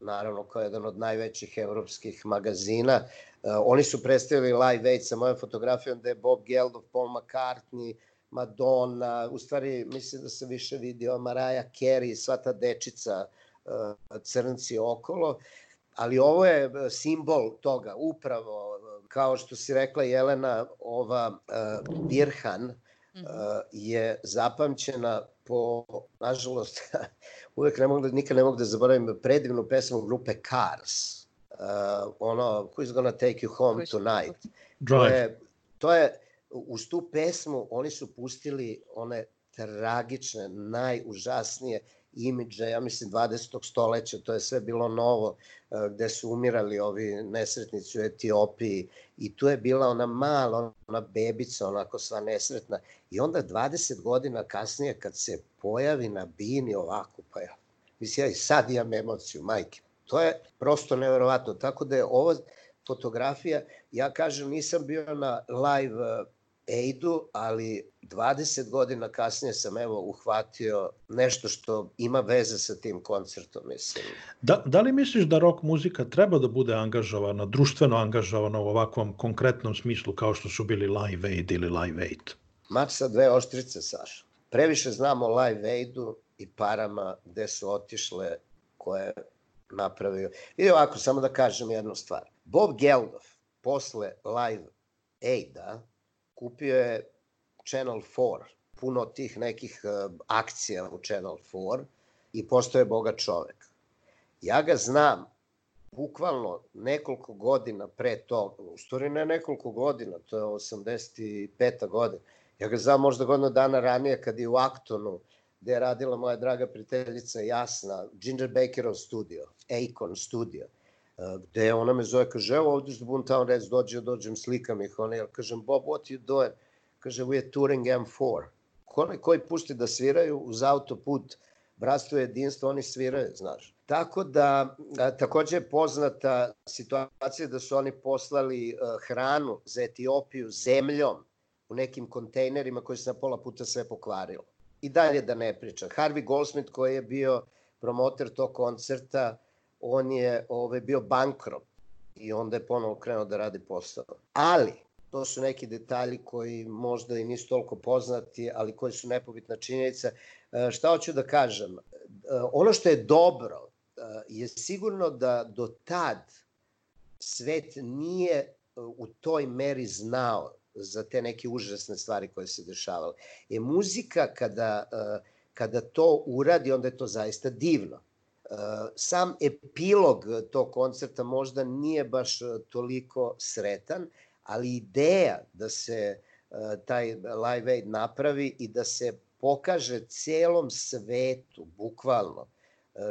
naravno kao jedan od najvećih evropskih magazina. Uh, oni su predstavili Live Aid sa mojom fotografijom da je Bob Geldof, Paul McCartney, Madonna, u stvari mislim da se više vidio Mariah Carey, sva ta dečica uh, crnci okolo, ali ovo je simbol toga, upravo kao što si rekla Jelena, ova uh, Birhan uh, je zapamćena po, nažalost, [laughs] uvek ne mogu da, nikad ne mogu da zaboravim predivnu pesmu grupe Cars. Uh, ono, Who's gonna take you home tonight? Drive. To je, to je, uz tu pesmu oni su pustili one tragične, najužasnije imidže, ja mislim 20. stoleća, to je sve bilo novo, gde su umirali ovi nesretnici u Etiopiji i tu je bila ona mala, ona bebica, onako sva nesretna. I onda 20 godina kasnije kad se pojavi na bini ovako, pa ja, mislim, ja i sad imam emociju, majke. To je prosto neverovatno. Tako da je ova fotografija, ja kažem, nisam bio na live Ejdu, ali 20 godina kasnije sam evo uhvatio nešto što ima veze sa tim koncertom, mislim. Da, da li misliš da rock muzika treba da bude angažovana, društveno angažovana u ovakvom konkretnom smislu kao što su bili Live Aid ili Live Aid? Mač sa dve oštrice, Saša. Previše znamo o Live Aidu i parama gde su otišle koje napravio. I ovako, samo da kažem jednu stvar. Bob Geldof posle Live Aida kupio je Channel 4, puno tih nekih uh, akcija u Channel 4 i postao je bogat čovek. Ja ga znam bukvalno nekoliko godina pre toga, u stvari ne nekoliko godina, to je 85. godina. Ja ga znam možda godina dana ranije kad je u Aktonu, gde je radila moja draga prijateljica Jasna, Ginger Bakerov studio, Akon studio, gde ona me zove, kaže, evo ovdje što Boomtown Reds dođe, dođem, slikam ih, ona, ja kažem, Bob, what you doing? Kaže, we are touring M4. Onaj koji pušti da sviraju uz autoput, bratstvo jedinstvo, oni sviraju, znaš. Tako da, a, takođe je poznata situacija da su oni poslali a, hranu za Etiopiju zemljom u nekim kontejnerima koji se na pola puta sve pokvarilo. I dalje da ne pričam. Harvey Goldsmith koji je bio promoter tog koncerta, on je ovaj, bio bankrot i onda je ponovo krenuo da radi posao. Ali, to su neki detalji koji možda i nisu toliko poznati, ali koji su nepobitna činjenica. E, šta hoću da kažem? E, ono što je dobro e, je sigurno da do tad svet nije u toj meri znao za te neke užasne stvari koje se dešavale. E muzika kada, kada to uradi, onda je to zaista divno. Sam epilog tog koncerta možda nije baš toliko sretan, ali ideja da se taj Live Aid napravi i da se pokaže celom svetu, bukvalno,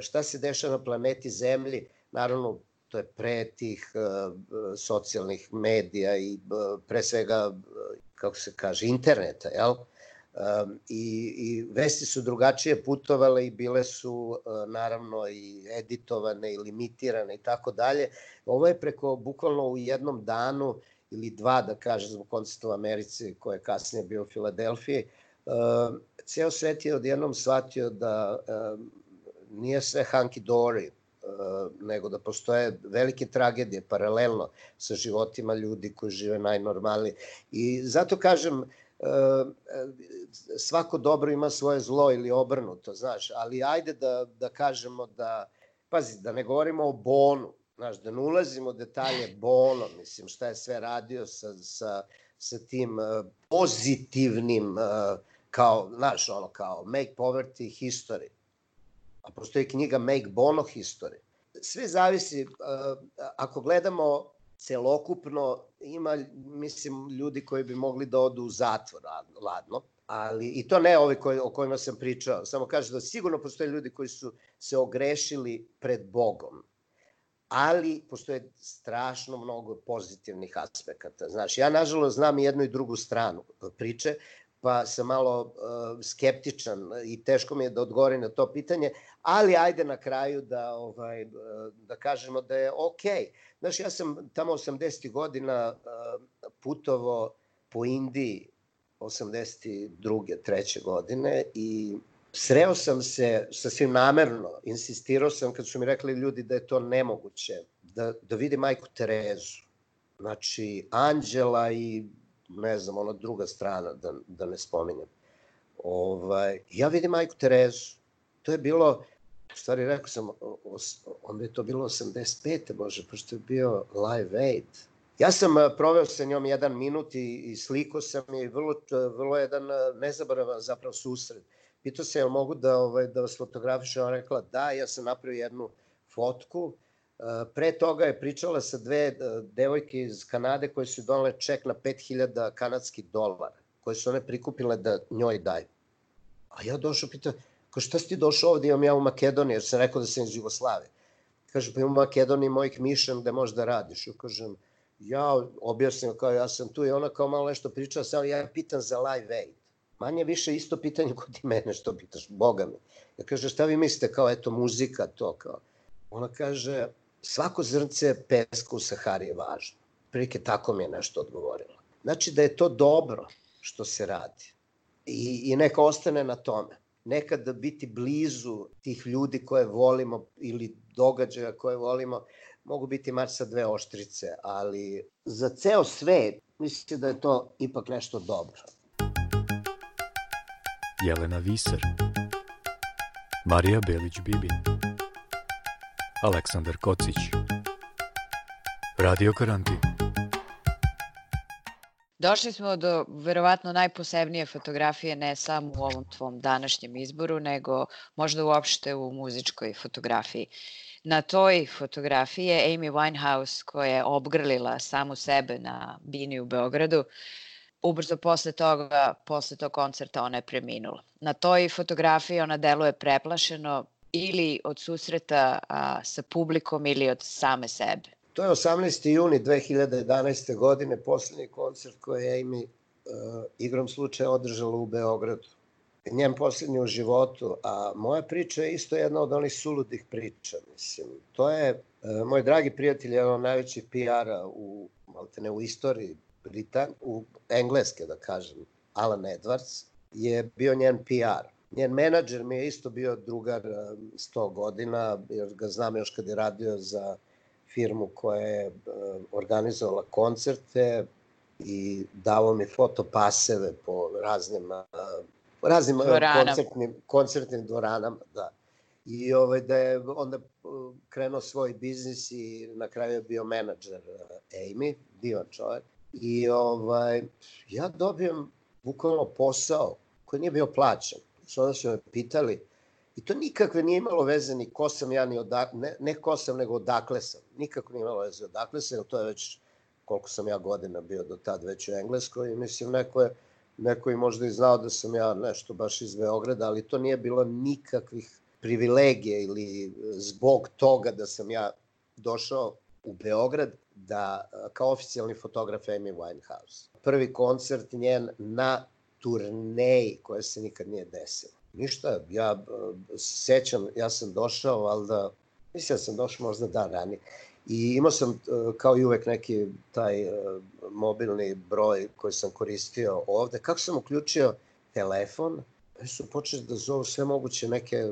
šta se dešava na planeti Zemlji, naravno to je pre tih socijalnih medija i pre svega, kako se kaže, interneta, jel? Um, i, I vesti su drugačije putovale i bile su uh, naravno i editovane i limitirane i tako dalje. Ovo je preko, bukvalno u jednom danu ili dva, da kažem, zbog koncerta u Americi, koje je kasnije bio u Filadelfiji, uh, ceo svet je odjednom shvatio da uh, nije sve hunky dory, nego da postoje velike tragedije paralelno sa životima ljudi koji žive najnormalnije. I zato kažem, svako dobro ima svoje zlo ili obrnuto, znaš, ali ajde da, da kažemo da, pazi, da ne govorimo o Bonu, znaš, da ne ulazimo u detalje Bono, mislim, šta je sve radio sa, sa, sa tim uh, pozitivnim, uh, kao, znaš, ono, kao Make Poverty History, a postoji knjiga Make Bono History. Sve zavisi, ako gledamo celokupno, ima, mislim, ljudi koji bi mogli da odu u zatvor, ladno, ali i to ne ovi koji, o kojima sam pričao, samo kaže da sigurno postoje ljudi koji su se ogrešili pred Bogom, ali postoje strašno mnogo pozitivnih aspekata. Znaš, ja nažalost znam i jednu i drugu stranu priče, pa sam malo uh, skeptičan i teško mi je da odgovorim na to pitanje, ali ajde na kraju da ovaj da kažemo da je okej. Okay. Znaš, ja sam tamo 80. godina uh, putovo po Indiji 82. treće godine i sreo sam se sasvim namerno, insistirao sam kad su mi rekli ljudi da je to nemoguće, da, da vidi majku Terezu. Znači, Anđela i ne znam, ona druga strana, da, da ne spominjem. Ovaj, ja vidim majku Terezu. To je bilo, u stvari rekao sam, onda je to bilo 85. bože, pošto je bio Live Aid. Ja sam eh, proveo sa njom jedan minut i, i sliko sam je vrlo, vrlo jedan eh, nezaboravan zapravo susret. Pitao se, jel mogu da, ovaj, da vas fotografišem? Ona rekla, da, ja sam napravio jednu fotku, Pre toga je pričala sa dve e, devojke iz Kanade koje su donale ček na 5000 kanadskih dolara, koje su one prikupile da njoj daju. A ja došao, pita, ko šta si ti došao ovde, imam ja u Makedoniji, jer sam rekao da sam iz Jugoslave. Kaže, pa imam u Makedoniji mojih mišem gde možeš da radiš. Ja kažem, ja objasnim kao ja sam tu i ona kao malo nešto pričala, samo ja pitam za live aid. Manje više isto pitanje kod i mene što pitaš, boga mi. Ja kaže, šta vi mislite, kao eto muzika, to kao. Ona kaže, svako zrnce peska u Sahari je važno. Prilike tako mi je nešto odgovorila. Znači da je to dobro što se radi. I, i neka ostane na tome. Nekada biti blizu tih ljudi koje volimo ili događaja koje volimo mogu biti mač sa dve oštrice, ali za ceo svet mislim da je to ipak nešto dobro. Jelena Viser Marija Belić-Bibin Aleksandar Kocić Radio Karantin Došli smo do verovatno najposebnije fotografije ne samo u ovom tvom današnjem izboru, nego možda uopšte u muzičkoj fotografiji. Na toj fotografiji je Amy Winehouse koja je obgrlila samu sebe na bini u Beogradu. Ubrzo posle toga, posle tog koncerta ona je preminula. Na toj fotografiji ona deluje preplašeno, ili od susreta a, sa publikom ili od same sebe? To je 18. juni 2011. godine, poslednji koncert koji je Amy uh, igrom slučaja održala u Beogradu. Njen poslednji u životu, a moja priča je isto jedna od onih suludih priča, mislim. To je, uh, moj dragi prijatelj, jedan od najvećih PR-a u, ne, u istoriji Britan, u engleske da kažem, Alan Edwards, je bio njen PR. Njen menadžer mi je isto bio drugar 100 um, godina, jer ga znam još kad je radio za firmu koja je uh, organizovala koncerte i davo mi fotopaseve po raznim, uh, raznim Dvorana. koncertnim, koncertnim dvoranama, da. I ovaj, da je onda krenuo svoj biznis i na kraju je bio menadžer Amy, divan čovjek. I ovaj, ja dobijem bukvalno posao koji nije bio plaćen. Sada su me pitali, i to nikakve nije imalo veze ni ko sam ja, ni odakle, ne, ne ko sam, nego odakle sam. Nikako nije imalo veze odakle sam, jer to je već koliko sam ja godina bio do tad već u Engleskoj i mislim neko je neko je možda i znao da sam ja nešto baš iz Beograda, ali to nije bilo nikakvih privilegija ili zbog toga da sam ja došao u Beograd da kao oficijalni fotograf Amy Winehouse. Prvi koncert njen na turneji koja se nikad nije desila. Ništa, ja sećam, ja sam došao, valjda, mislim da sam došao možda dan ranije, I imao sam, kao i uvek, neki taj mobilni broj koji sam koristio ovde. Kako sam uključio telefon, su počeli da zovu sve moguće neke,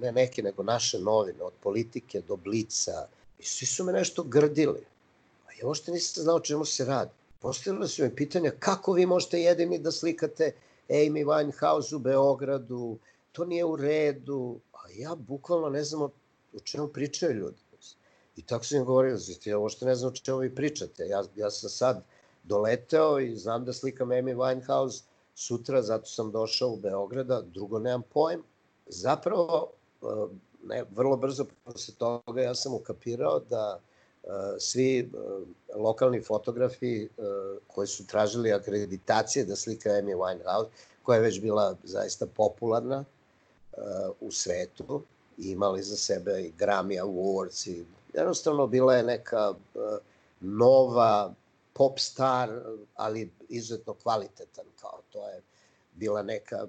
ne neke, nego naše novine, od politike do blica. I svi su me nešto grdili. A ja ošte nisam znao čemu se radi. Postavili su mi pitanja kako vi možete jedini da slikate Amy Winehouse u Beogradu, to nije u redu. A ja bukvalno ne znam o, čemu pričaju ljudi. I tako sam im govorio, znači, ja uopšte ne znam o čemu vi pričate. Ja, ja sam sad doleteo i znam da slikam Amy Winehouse sutra, zato sam došao u Beograda, drugo nemam pojem. Zapravo, ne, vrlo brzo posle toga ja sam ukapirao da svi uh, lokalni fotografi uh, koji su tražili akreditacije da slika Amy Winehouse, koja je već bila zaista popularna u svetu, imali za sebe i Grammy Awards i jednostavno bila je neka nova pop star, ali izuzetno kvalitetan, kao to je bila neka,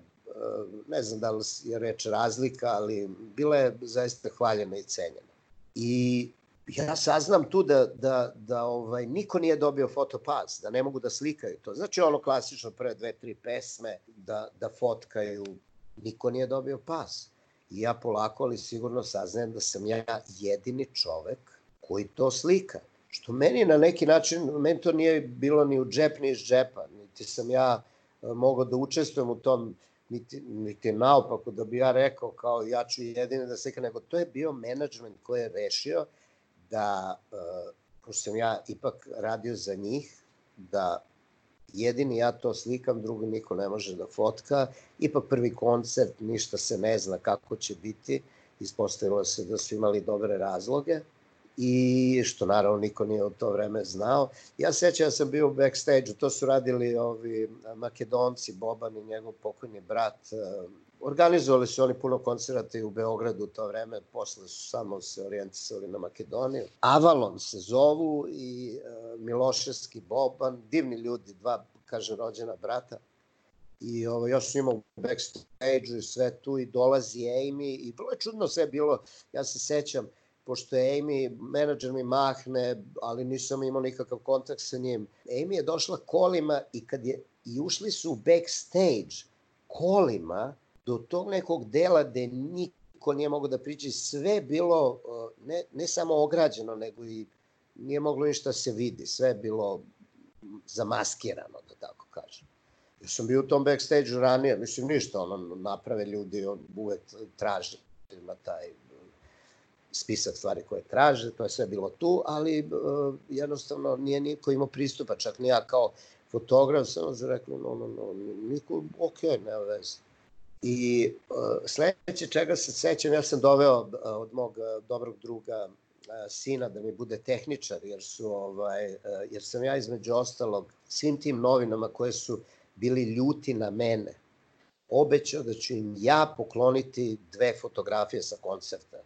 ne znam da li je reč razlika, ali bila je zaista hvaljena i cenjena. I ja saznam tu da, da, da ovaj, niko nije dobio fotopas, da ne mogu da slikaju to. Znači ono klasično prve dve, tri pesme da, da fotkaju, niko nije dobio pas. I ja polako, ali sigurno saznajem da sam ja jedini čovek koji to slika. Što meni na neki način, meni to nije bilo ni u džep, ni iz džepa. Niti sam ja mogao da učestvujem u tom, niti, niti naopako da bi ja rekao kao ja ću jedini da slika, nego to je bio menadžment koji je rešio da, uh, pošto sam ja ipak radio za njih, da jedini ja to slikam, drugi niko ne može da fotka. Ipak prvi koncert, ništa se ne zna kako će biti. Ispostavilo se da su imali dobre razloge i što naravno niko nije od to vreme znao. Ja sećam da sam bio u backstage to su radili ovi makedonci, Boban i njegov pokojni brat. Organizovali su oni puno koncerata i u Beogradu u to vreme, posle su samo se orijentisali na Makedoniju. Avalon se zovu i Miloševski Boban, divni ljudi, dva, kažem, rođena brata. I ovo, još su imao backstage i sve tu i dolazi Amy i bilo je čudno sve bilo, ja se sećam, pošto je Amy, menadžer mi mahne, ali nisam imao nikakav kontakt sa njim. Amy je došla kolima i kad je, i ušli su u backstage kolima do tog nekog dela gde niko nije mogao da priđe, sve bilo ne, ne samo ograđeno, nego i nije moglo ništa se vidi, sve je bilo zamaskirano, da tako kažem. Ja sam bio u tom backstage ranije, mislim ništa, ono, naprave ljudi, on uvek traži, ima taj spisak stvari koje traže, to je sve bilo tu, ali uh, jednostavno nije niko imao pristupa, čak ni ja kao fotograf sam rekao, no, no, no, niko, ok, nema veze. I uh, sledeće čega se sećam, ja sam doveo uh, od mog uh, dobrog druga uh, sina da mi bude tehničar, jer su ovaj, uh, jer sam ja između ostalog svim tim novinama koje su bili ljuti na mene, obećao da ću im ja pokloniti dve fotografije sa koncerta.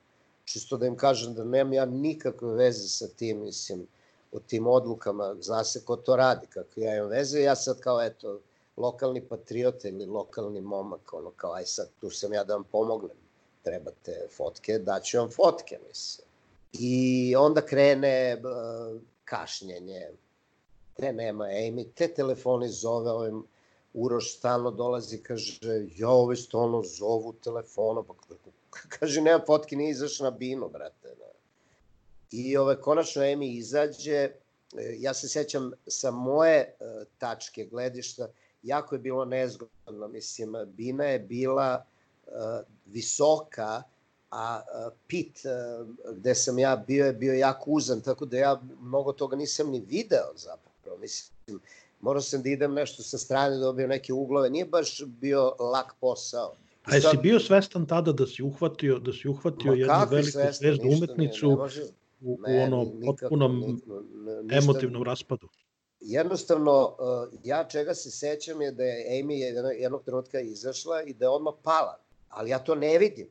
Čisto da im kažem da nemam ja nikakve veze sa tim, mislim, o tim odlukama, zna se ko to radi, kako ja imam veze, ja sad kao, eto, lokalni patriot ili lokalni momak, ono kao, aj sad, tu sam ja da vam pomognem, trebate fotke, daću vam fotke, mislim. I onda krene uh, kašnjenje, te nema Amy, te telefoni zove ovim, Uroš stalno dolazi, kaže, ja ove stalno zovu telefonom, pa kaže, nema fotke, nije izašao na binu, brate. Da. I ove, konačno Emi izađe ja se sećam sa moje tačke gledišta, jako je bilo nezgodno, mislim, Bina je bila visoka, a pit gde sam ja bio je bio jako uzan, tako da ja mnogo toga nisam ni video zapravo, mislim, morao sam da idem nešto sa strane, da dobio neke uglove, nije baš bio lak posao. A jesi bio svestan tada da si uhvatio, da si uhvatio jednu veliku zvezdu umetnicu ne, ne može, u, u ono potpunom emotivnom raspadu? Jednostavno, ja čega se sećam je da je Amy jednog trenutka izašla i da je odmah pala, ali ja to ne vidim.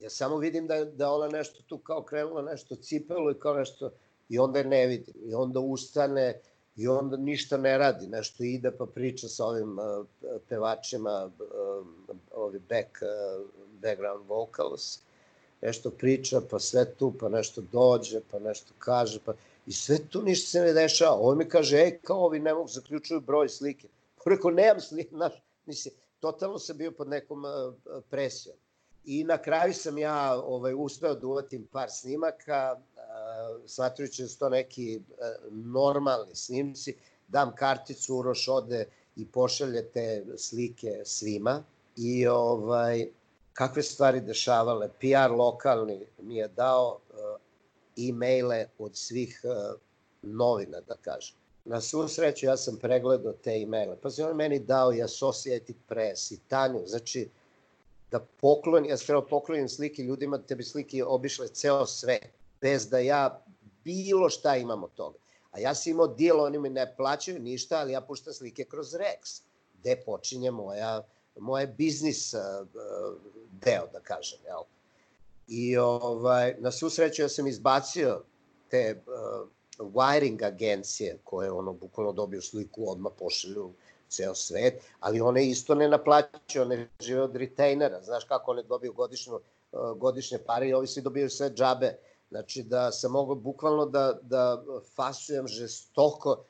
Ja samo vidim da, da ona nešto tu kao krenula, nešto cipelo i kao nešto, i onda je ne vidim. I onda ustane, i onda ništa ne radi, nešto ide pa priča sa ovim uh, pevačima, uh, ovi back, uh, background vocals, nešto priča, pa sve tu, pa nešto dođe, pa nešto kaže, pa i sve tu ništa se ne dešava. On mi kaže, ej, kao ovi ne mogu zaključuju broj slike. [laughs] Rekao, nemam slike, [laughs] znaš, mislim, totalno sam bio pod nekom uh, presijom. I na kraju sam ja ovaj, uspeo da uvatim par snimaka, smatrujući da su to neki e, normalni snimci, dam karticu, Uroš ode i pošalje te slike svima i ovaj, kakve stvari dešavale. PR lokalni mi je dao e, e-maile od svih e, novina, da kažem. Na svu sreću ja sam pregledao te e-maile. Pa se on meni dao i Associated Press i Tanju, znači da poklon, ja sam poklonim slike ljudima, da bi slike obišle ceo svet bez da ja bilo šta imam od toga. A ja sam imao deal, oni mi ne plaćaju ništa, ali ja puštam slike kroz Rex, gde počinje moja, moje biznis uh, deo, da kažem, jel? I ovaj, na svu sreću ja sam izbacio te uh, wiring agencije koje ono bukvalno dobiju sliku, odmah pošalju ceo svet, ali one isto ne naplaćaju, one žive od retainera, znaš kako one dobiju godišnju, uh, godišnje pare i ovi svi dobiju sve džabe. Znači da sam mogao bukvalno da, da fasujem žestoko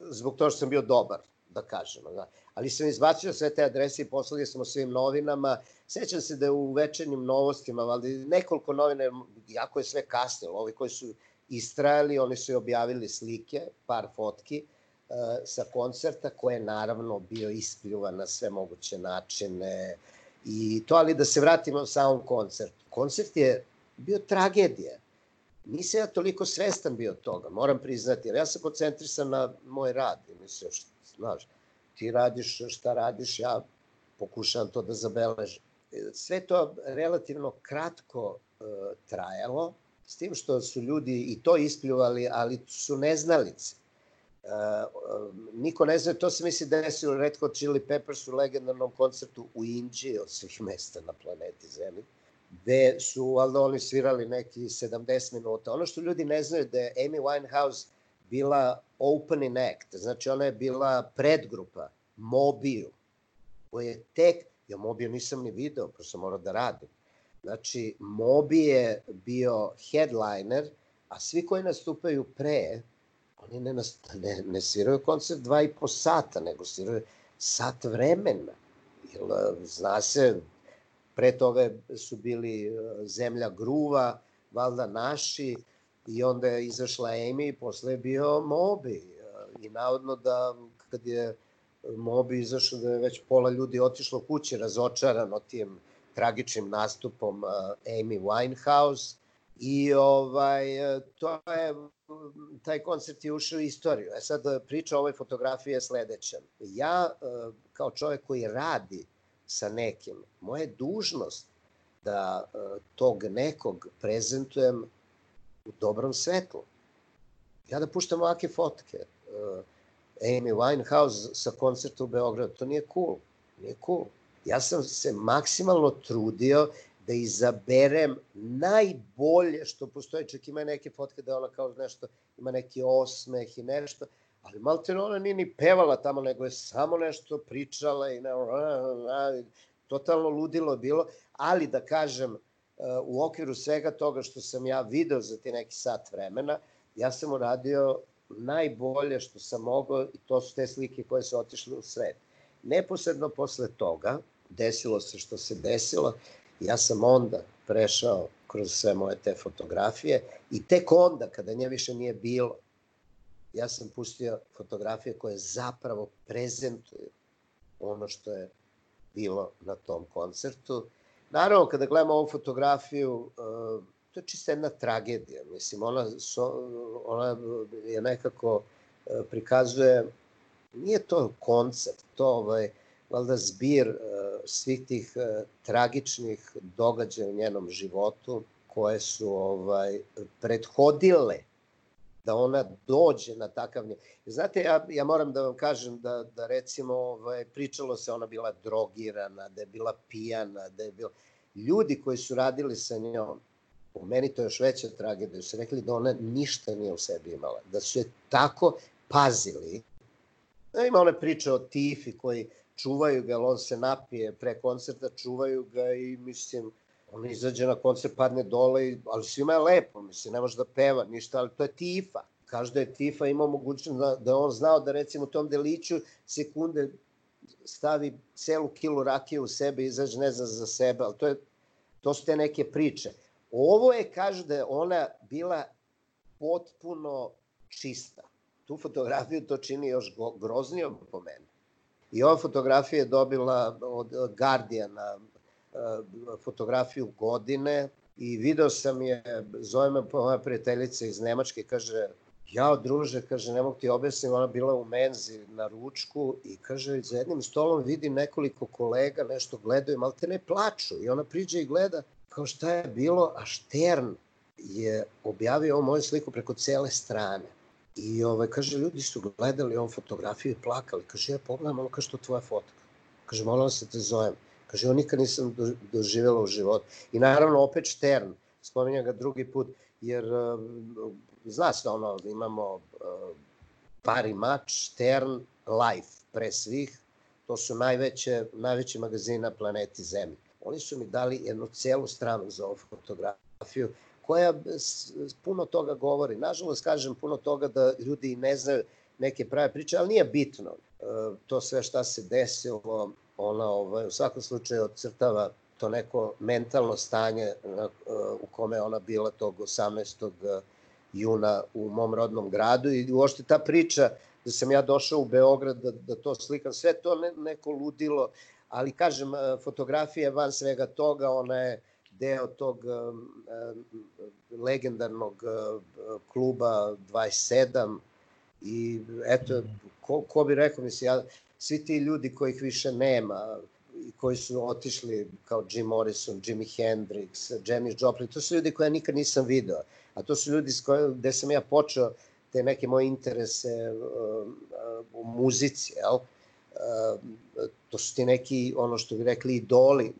zbog toga što sam bio dobar, da kažem. Da. Ali sam izbacio sve te adrese i poslali smo svim novinama. Sećam se da je u večernjim novostima, ali nekoliko novina, jako je sve kasnilo, ovi koji su istrajali, oni su objavili slike, par fotki uh, sa koncerta, koje je naravno bio ispljuvan na sve moguće načine. I to, ali da se vratimo samom koncertu. Koncert je bio tragedija. Nisam ja toliko svestan bio toga, moram priznati, jer ja sam koncentrisan na moj rad. Mislim, znaš, ti radiš šta radiš, ja pokušavam to da zabeležim. Sve to relativno kratko uh, trajalo, s tim što su ljudi i to ispljuvali, ali su neznalice. Uh, uh, niko ne zna, to se misli desilo Red Hot Chili Peppers u legendarnom koncertu u Inđi od svih mesta na planeti Zemlji gde su valjda oni svirali neki 70 minuta. Ono što ljudi ne znaju da je Amy Winehouse bila opening act, znači ona je bila predgrupa Mobiju, koji je tek, ja Mobiju nisam ni video, prosto morao da radim. Znači, Mobi je bio headliner, a svi koji nastupaju pre, oni ne, nast, ne, ne sviraju koncert dva i po sata, nego sviraju sat vremena. Jer, zna se, Pre toga su bili e, Zemlja gruva, valjda naši, i onda je izašla Amy i posle je bio Mobi. I navodno da kad je Mobi izašao da je već pola ljudi otišlo kući razočarano tim tragičnim nastupom e, Amy Winehouse i ovaj, to je taj koncert je ušao u istoriju. E sad priča o ovoj fotografiji je sledeća. Ja kao čovjek koji radi sa nekim. Moja dužnost da e, tog nekog prezentujem u dobrom svetlu. Ja da puštam ovake fotke. E, Amy Winehouse sa koncerta u Beogradu, to nije cool. Nije cool. Ja sam se maksimalno trudio da izaberem najbolje što postoje. Čak ima neke fotke da ona kao nešto, ima neki osmeh i nešto, ali malte ona nije ni pevala tamo, nego je samo nešto pričala i ne, totalno ludilo bilo, ali da kažem, u okviru svega toga što sam ja video za ti neki sat vremena, ja sam uradio najbolje što sam mogao i to su te slike koje su otišle u svet. Neposredno posle toga, desilo se što se desilo, ja sam onda prešao kroz sve moje te fotografije i tek onda, kada nje više nije bilo, ja sam pustio fotografije koje zapravo prezentuju ono što je bilo na tom koncertu. Naravno, kada gledamo ovu fotografiju, e, to je čista jedna tragedija. Mislim, ona, ona je nekako e, prikazuje, nije to koncert, to ovaj, valjda zbir uh, svih tih tragičnih događaja u njenom životu koje su ovaj prethodile da ona dođe na takav nje. Znate, ja, ja moram da vam kažem da, da recimo ovaj, pričalo se ona bila drogirana, da je bila pijana, da je bila... Ljudi koji su radili sa njom, u meni to je još veća tragedija, su rekli da ona ništa nije u sebi imala, da su je tako pazili. Da ima one priče o Tifi koji čuvaju ga, on se napije pre koncerta, čuvaju ga i mislim, on izađe na koncert, padne dole, ali svima je lepo, mislim, ne može da peva ništa, ali to je Tifa. Kaže da je Tifa imao mogućnost da, da on znao da recimo u tom deliću sekunde stavi celu kilu rakije u sebe izađe ne zna za sebe, ali to, je, to su te neke priče. Ovo je, kaže da je ona bila potpuno čista. Tu fotografiju to čini još groznijom po meni. I ova fotografija je dobila od Guardiana fotografiju godine i video sam je, zove me moja prijateljica iz Nemačke, kaže, ja druže, kaže, ne mogu ti objasniti, ona bila u menzi na ručku i kaže, za jednim stolom vidim nekoliko kolega, nešto gledaju, malo te ne plaču i ona priđe i gleda kao šta je bilo, a Štern je objavio ovu moju sliku preko cele strane. I ovaj, kaže, ljudi su gledali ovu fotografiju i plakali. Kaže, ja pogledam, ono kaže, to tvoja fotka. Kaže, molim se te zovem. Kaže, on nikad nisam do, doživjela u životu. I naravno, opet Štern, spominja ga drugi put, jer uh, zna se ono, imamo uh, pari mač, Štern, Life, pre svih, to su najveće, najveći magazin na planeti Zemlji. Oni su mi dali jednu celu stranu za ovu fotografiju koja puno toga govori. Nažalost, kažem puno toga da ljudi ne znaju neke prave priče, ali nije bitno. E, to sve šta se desilo, ona ovaj, u svakom slučaju odcrtava to neko mentalno stanje na, u kome ona bila tog 18. juna u mom rodnom gradu i uošte ta priča da sam ja došao u Beograd da, da to slikam, sve to ne, neko ludilo, ali kažem, e, fotografija van svega toga, ona je deo tog legendarnog kluba 27 i eto, ko, ko bi rekao, mislim, ja, svi ti ljudi kojih više nema, koji su otišli kao Jim Morrison, Jimi Hendrix, Janis Joplin, to su ljudi koje ja nikad nisam video, a to su ljudi s koje, gde sam ja počeo te neke moje interese uh, uh, u muzici, jel? Uh, to su ti neki, ono što bi rekli, idoli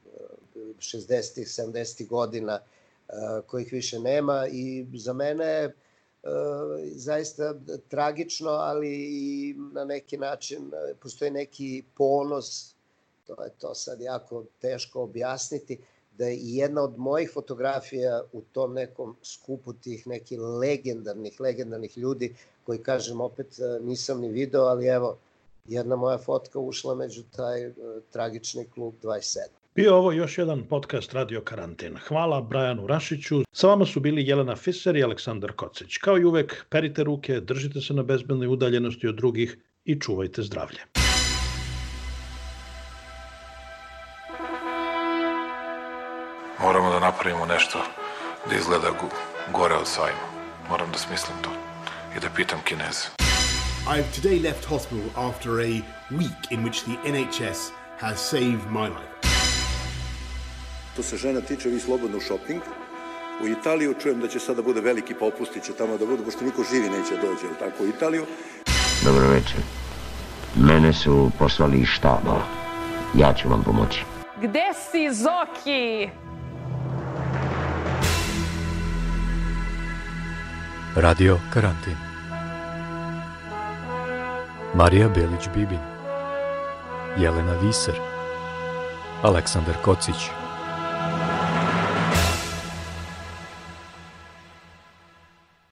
60-ih, 70-ih godina kojih više nema i za mene je zaista tragično, ali i na neki način postoji neki ponos, to je to sad jako teško objasniti, da je jedna od mojih fotografija u tom nekom skupu tih nekih legendarnih, legendarnih ljudi koji, kažem, opet nisam ni video, ali evo, jedna moja fotka ušla među taj tragični klub 27. Bio ovo još jedan podcast Radio Karantin. Hvala Brajanu Rašiću. Sa vama su bili Jelena Fiser i Aleksandar Kocić. Kao i uvek, perite ruke, držite se na bezbednoj udaljenosti od drugih i čuvajte zdravlje. Moramo da napravimo nešto da izgleda gore od sajma. Moram da smislim to i da pitam Kineze. I've today left hospital after a week in which the NHS has saved my life. Što se žena tiče, vi slobodno u shopping. U Italiju čujem da će sada bude veliki popusti, će tamo da budu, pošto niko živi neće dođe, ali tako, u Italiju. Dobro večer. Mene su poslali iz štaba. Ja ću vam pomoći. Gde si, Zoki? Radio Karantin Marija Belić-Bibin Jelena Viser Aleksandar Kocić